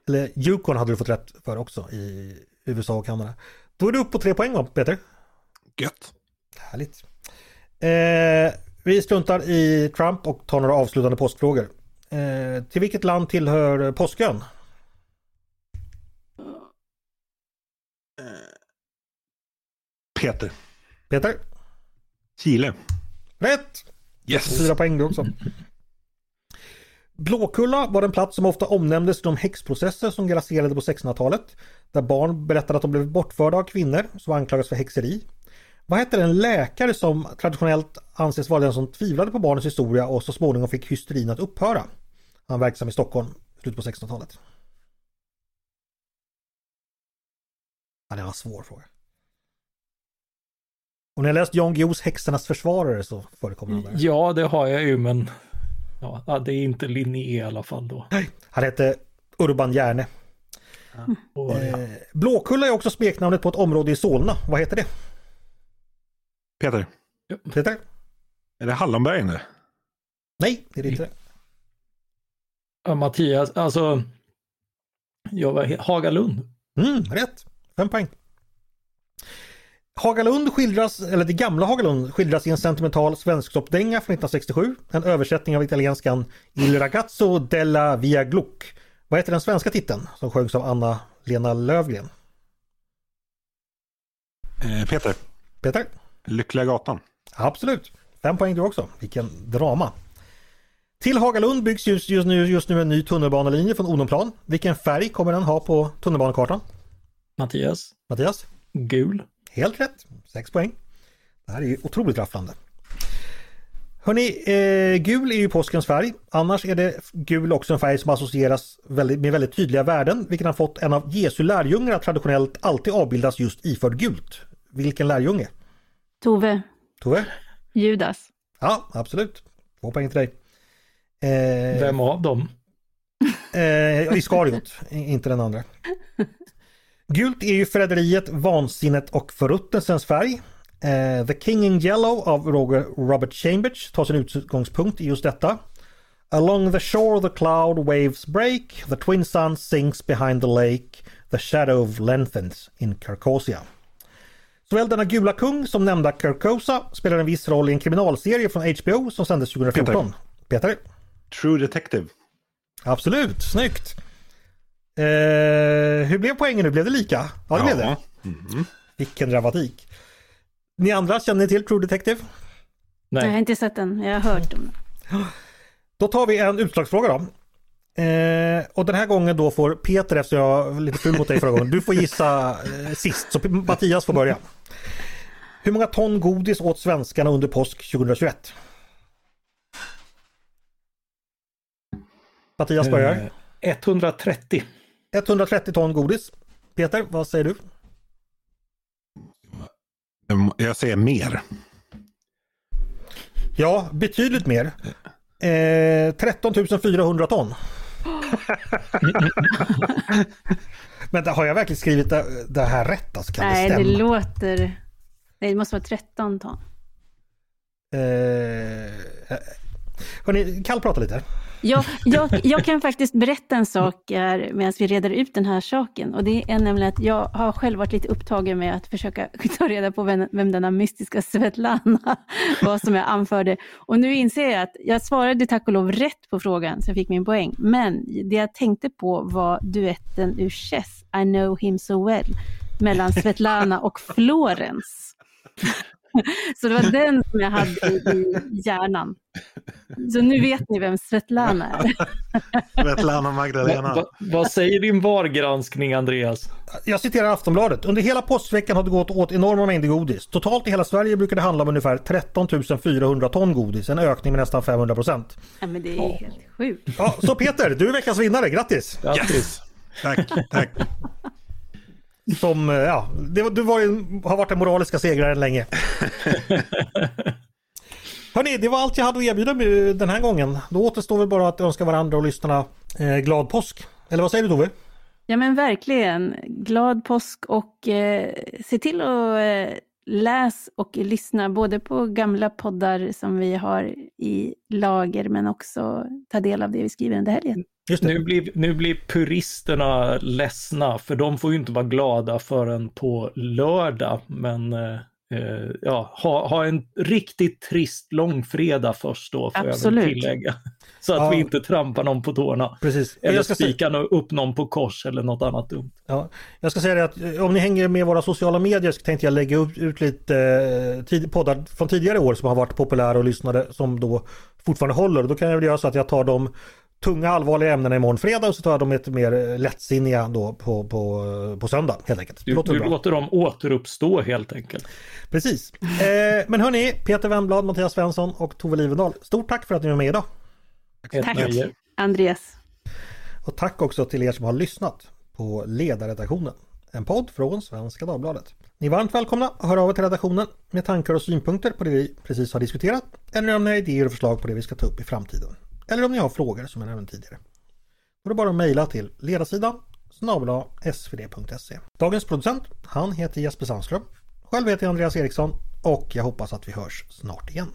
Eller Yukon hade du fått rätt för också i USA och Kanada. Då är du upp på tre poäng va, Peter?
Gött.
Härligt. Eh, vi struntar i Trump och tar några avslutande postfrågor. Eh, till vilket land tillhör Påskön?
Peter.
Peter?
Chile.
Rätt!
Yes.
Fyra poäng du också. Blåkulla var en plats som ofta omnämndes i de häxprocesser som grasserade på 1600-talet. Där barn berättade att de blev bortförda av kvinnor som anklagades för häxeri. Vad hette den läkare som traditionellt anses vara den som tvivlade på barnens historia och så småningom fick hysterin att upphöra? Han var verksam i Stockholm i slutet på 1600-talet. Ja, det var en svår fråga. Om ni har läst Jan Guillous Häxornas försvarare så förekommer han där.
ja, det har jag ju, men ja, det är inte Linné i alla fall då.
Han hette Urban Järne.
Och, ja.
Eh, Blåkulla är också smeknamnet på ett område i Solna. Vad heter det?
Peter.
Peter?
Är det Hallonbergen det?
Nej, det är det inte.
Ja, Mattias, alltså, jag var Hagalund.
Mm, rätt. Fem poäng. Hagalund skildras, eller det gamla Hagalund skildras i en sentimental svensktoppdänga från 1967. En översättning av italienskan Il ragazzo della via Gluck. Vad heter den svenska titeln som sjöngs av Anna-Lena Lövgren?
Eh, Peter.
Peter?
Lyckliga gatan.
Absolut. Fem poäng du också. Vilken drama. Till Hagalund byggs just, just, nu, just nu en ny tunnelbanelinje från Odenplan. Vilken färg kommer den ha på tunnelbanekartan?
Mattias,
Mattias?
gul.
Helt rätt. Sex poäng. Det här är ju otroligt rafflande. Hörni, eh, gul är ju påskens färg. Annars är det gul också en färg som associeras väldigt, med väldigt tydliga värden. Vilken har fått en av Jesu lärjungar att traditionellt alltid avbildas just iförd gult. Vilken lärjunge?
Tove,
Tove?
Judas.
Ja, absolut. Två poäng till dig. Eh,
Vem av dem?
Eh, Iskariot, inte den andra. Gult är ju förräderiet, vansinnet och förruttnelsens färg. Eh, The King in Yellow av Roger Robert Chambers tar sin utgångspunkt i just detta. Along the shore the cloud waves break, the twin sun sinks behind the lake, the shadow lengthens in Carcosia. Såväl denna gula kung som nämnda Carcosa spelar en viss roll i en kriminalserie från HBO som sändes 2014. Peter?
True Detective.
Absolut, snyggt. Eh, hur blev poängen nu? Blev det lika? Ja, det blev det.
Mhm.
Vilken dramatik. Ni andra, känner ni till True Detective?
Jag har
Nej,
inte sett den, jag har hört om den.
Då tar vi en utslagsfråga då. Eh, och den här gången då får Peter, efter jag var lite ful mot dig förra gången, du får gissa eh, sist. Så Mattias får börja. Hur många ton godis åt svenskarna under påsk 2021? Mattias börjar.
Eh, 130.
130 ton godis. Peter, vad säger du?
Jag säger mer.
Ja, betydligt mer. Eh, 13 400 ton. Men har jag verkligen skrivit det, det här rätt? Alltså, kan
Nej,
det
det låter... Nej, det måste vara 13 ton.
Eh, hörni, Kall prata lite.
Jag, jag, jag kan faktiskt berätta en sak medan vi reder ut den här saken. Och det är nämligen att jag har själv varit lite upptagen med att försöka ta reda på vem, vem denna mystiska Svetlana var som jag anförde. Och nu inser jag att jag svarade tack och lov rätt på frågan, så jag fick min poäng. Men det jag tänkte på var duetten ur Chess, I know him so well, mellan Svetlana och Florence. Så det var den som jag hade i hjärnan. Så nu vet ni vem Svetlana är.
Svetlana
Va,
Magdalena.
va, vad säger din VAR-granskning Andreas?
Jag citerar Aftonbladet. Under hela påskveckan har det gått åt enorma mängder godis. Totalt i hela Sverige brukar det handla om ungefär 13 400 ton godis. En ökning med nästan 500 procent.
Ja, men det är helt sjukt.
Ja, så Peter, du är veckans vinnare. Grattis!
Grattis!
Tack, tack.
Som, eh, ja, det, du var ju, har varit den moraliska segraren länge. Hörni, det var allt jag hade att erbjuda mig den här gången. Då återstår väl bara att önska varandra och lyssnarna eh, glad påsk. Eller vad säger du Tove?
Ja men verkligen. Glad påsk och eh, se till att eh, läs och lyssna både på gamla poddar som vi har i lager men också ta del av det vi skriver under helgen.
Just.
Nu blir, nu blir puristerna ledsna för de får ju inte vara glada förrän på lördag. Men eh, ja, ha, ha en riktigt trist långfredag först då får jag
Absolut.
väl tillägga. Så att
Ja.
vi inte trampar någon på tårna.
Precis.
Eller
Jag ska, säga,
spikar nå- upp någon på kors eller något annat dumt.
ja, jag ska säga det att eh, om ni hänger med våra sociala medier så tänkte jag lägga upp, ut lite eh, tid, poddar från tidigare år som har varit populära och lyssnade som då fortfarande håller. Då kan jag väl göra så att jag tar de tunga allvarliga ämnena imorgon fredag och så tar jag de lite mer eh, lättsinniga då på, på, eh, på söndag helt enkelt.
Du,
låter
du låter dem återuppstå helt enkelt.
Precis. Eh, men hörni, Peter Wennblad, Mattias Svensson och Tove Livendal. Stort tack för att ni var med idag.
Tack.
nöje.
Andreas.
Och tack också till er som har lyssnat på Ledarredaktionen. En podd från Svenska Dagbladet. Ni är varmt välkomna att höra av er till redaktionen med tankar och synpunkter på det vi precis har diskuterat. Eller om ni har idéer och förslag på det vi ska ta upp i framtiden. Eller om ni har frågor som jag nämnde tidigare. Då är det bara att mejla till ledarsidan snabel svd.se. Dagens producent, han heter Jesper Sandström. Själv heter jag Andreas Eriksson och jag hoppas att vi hörs snart igen.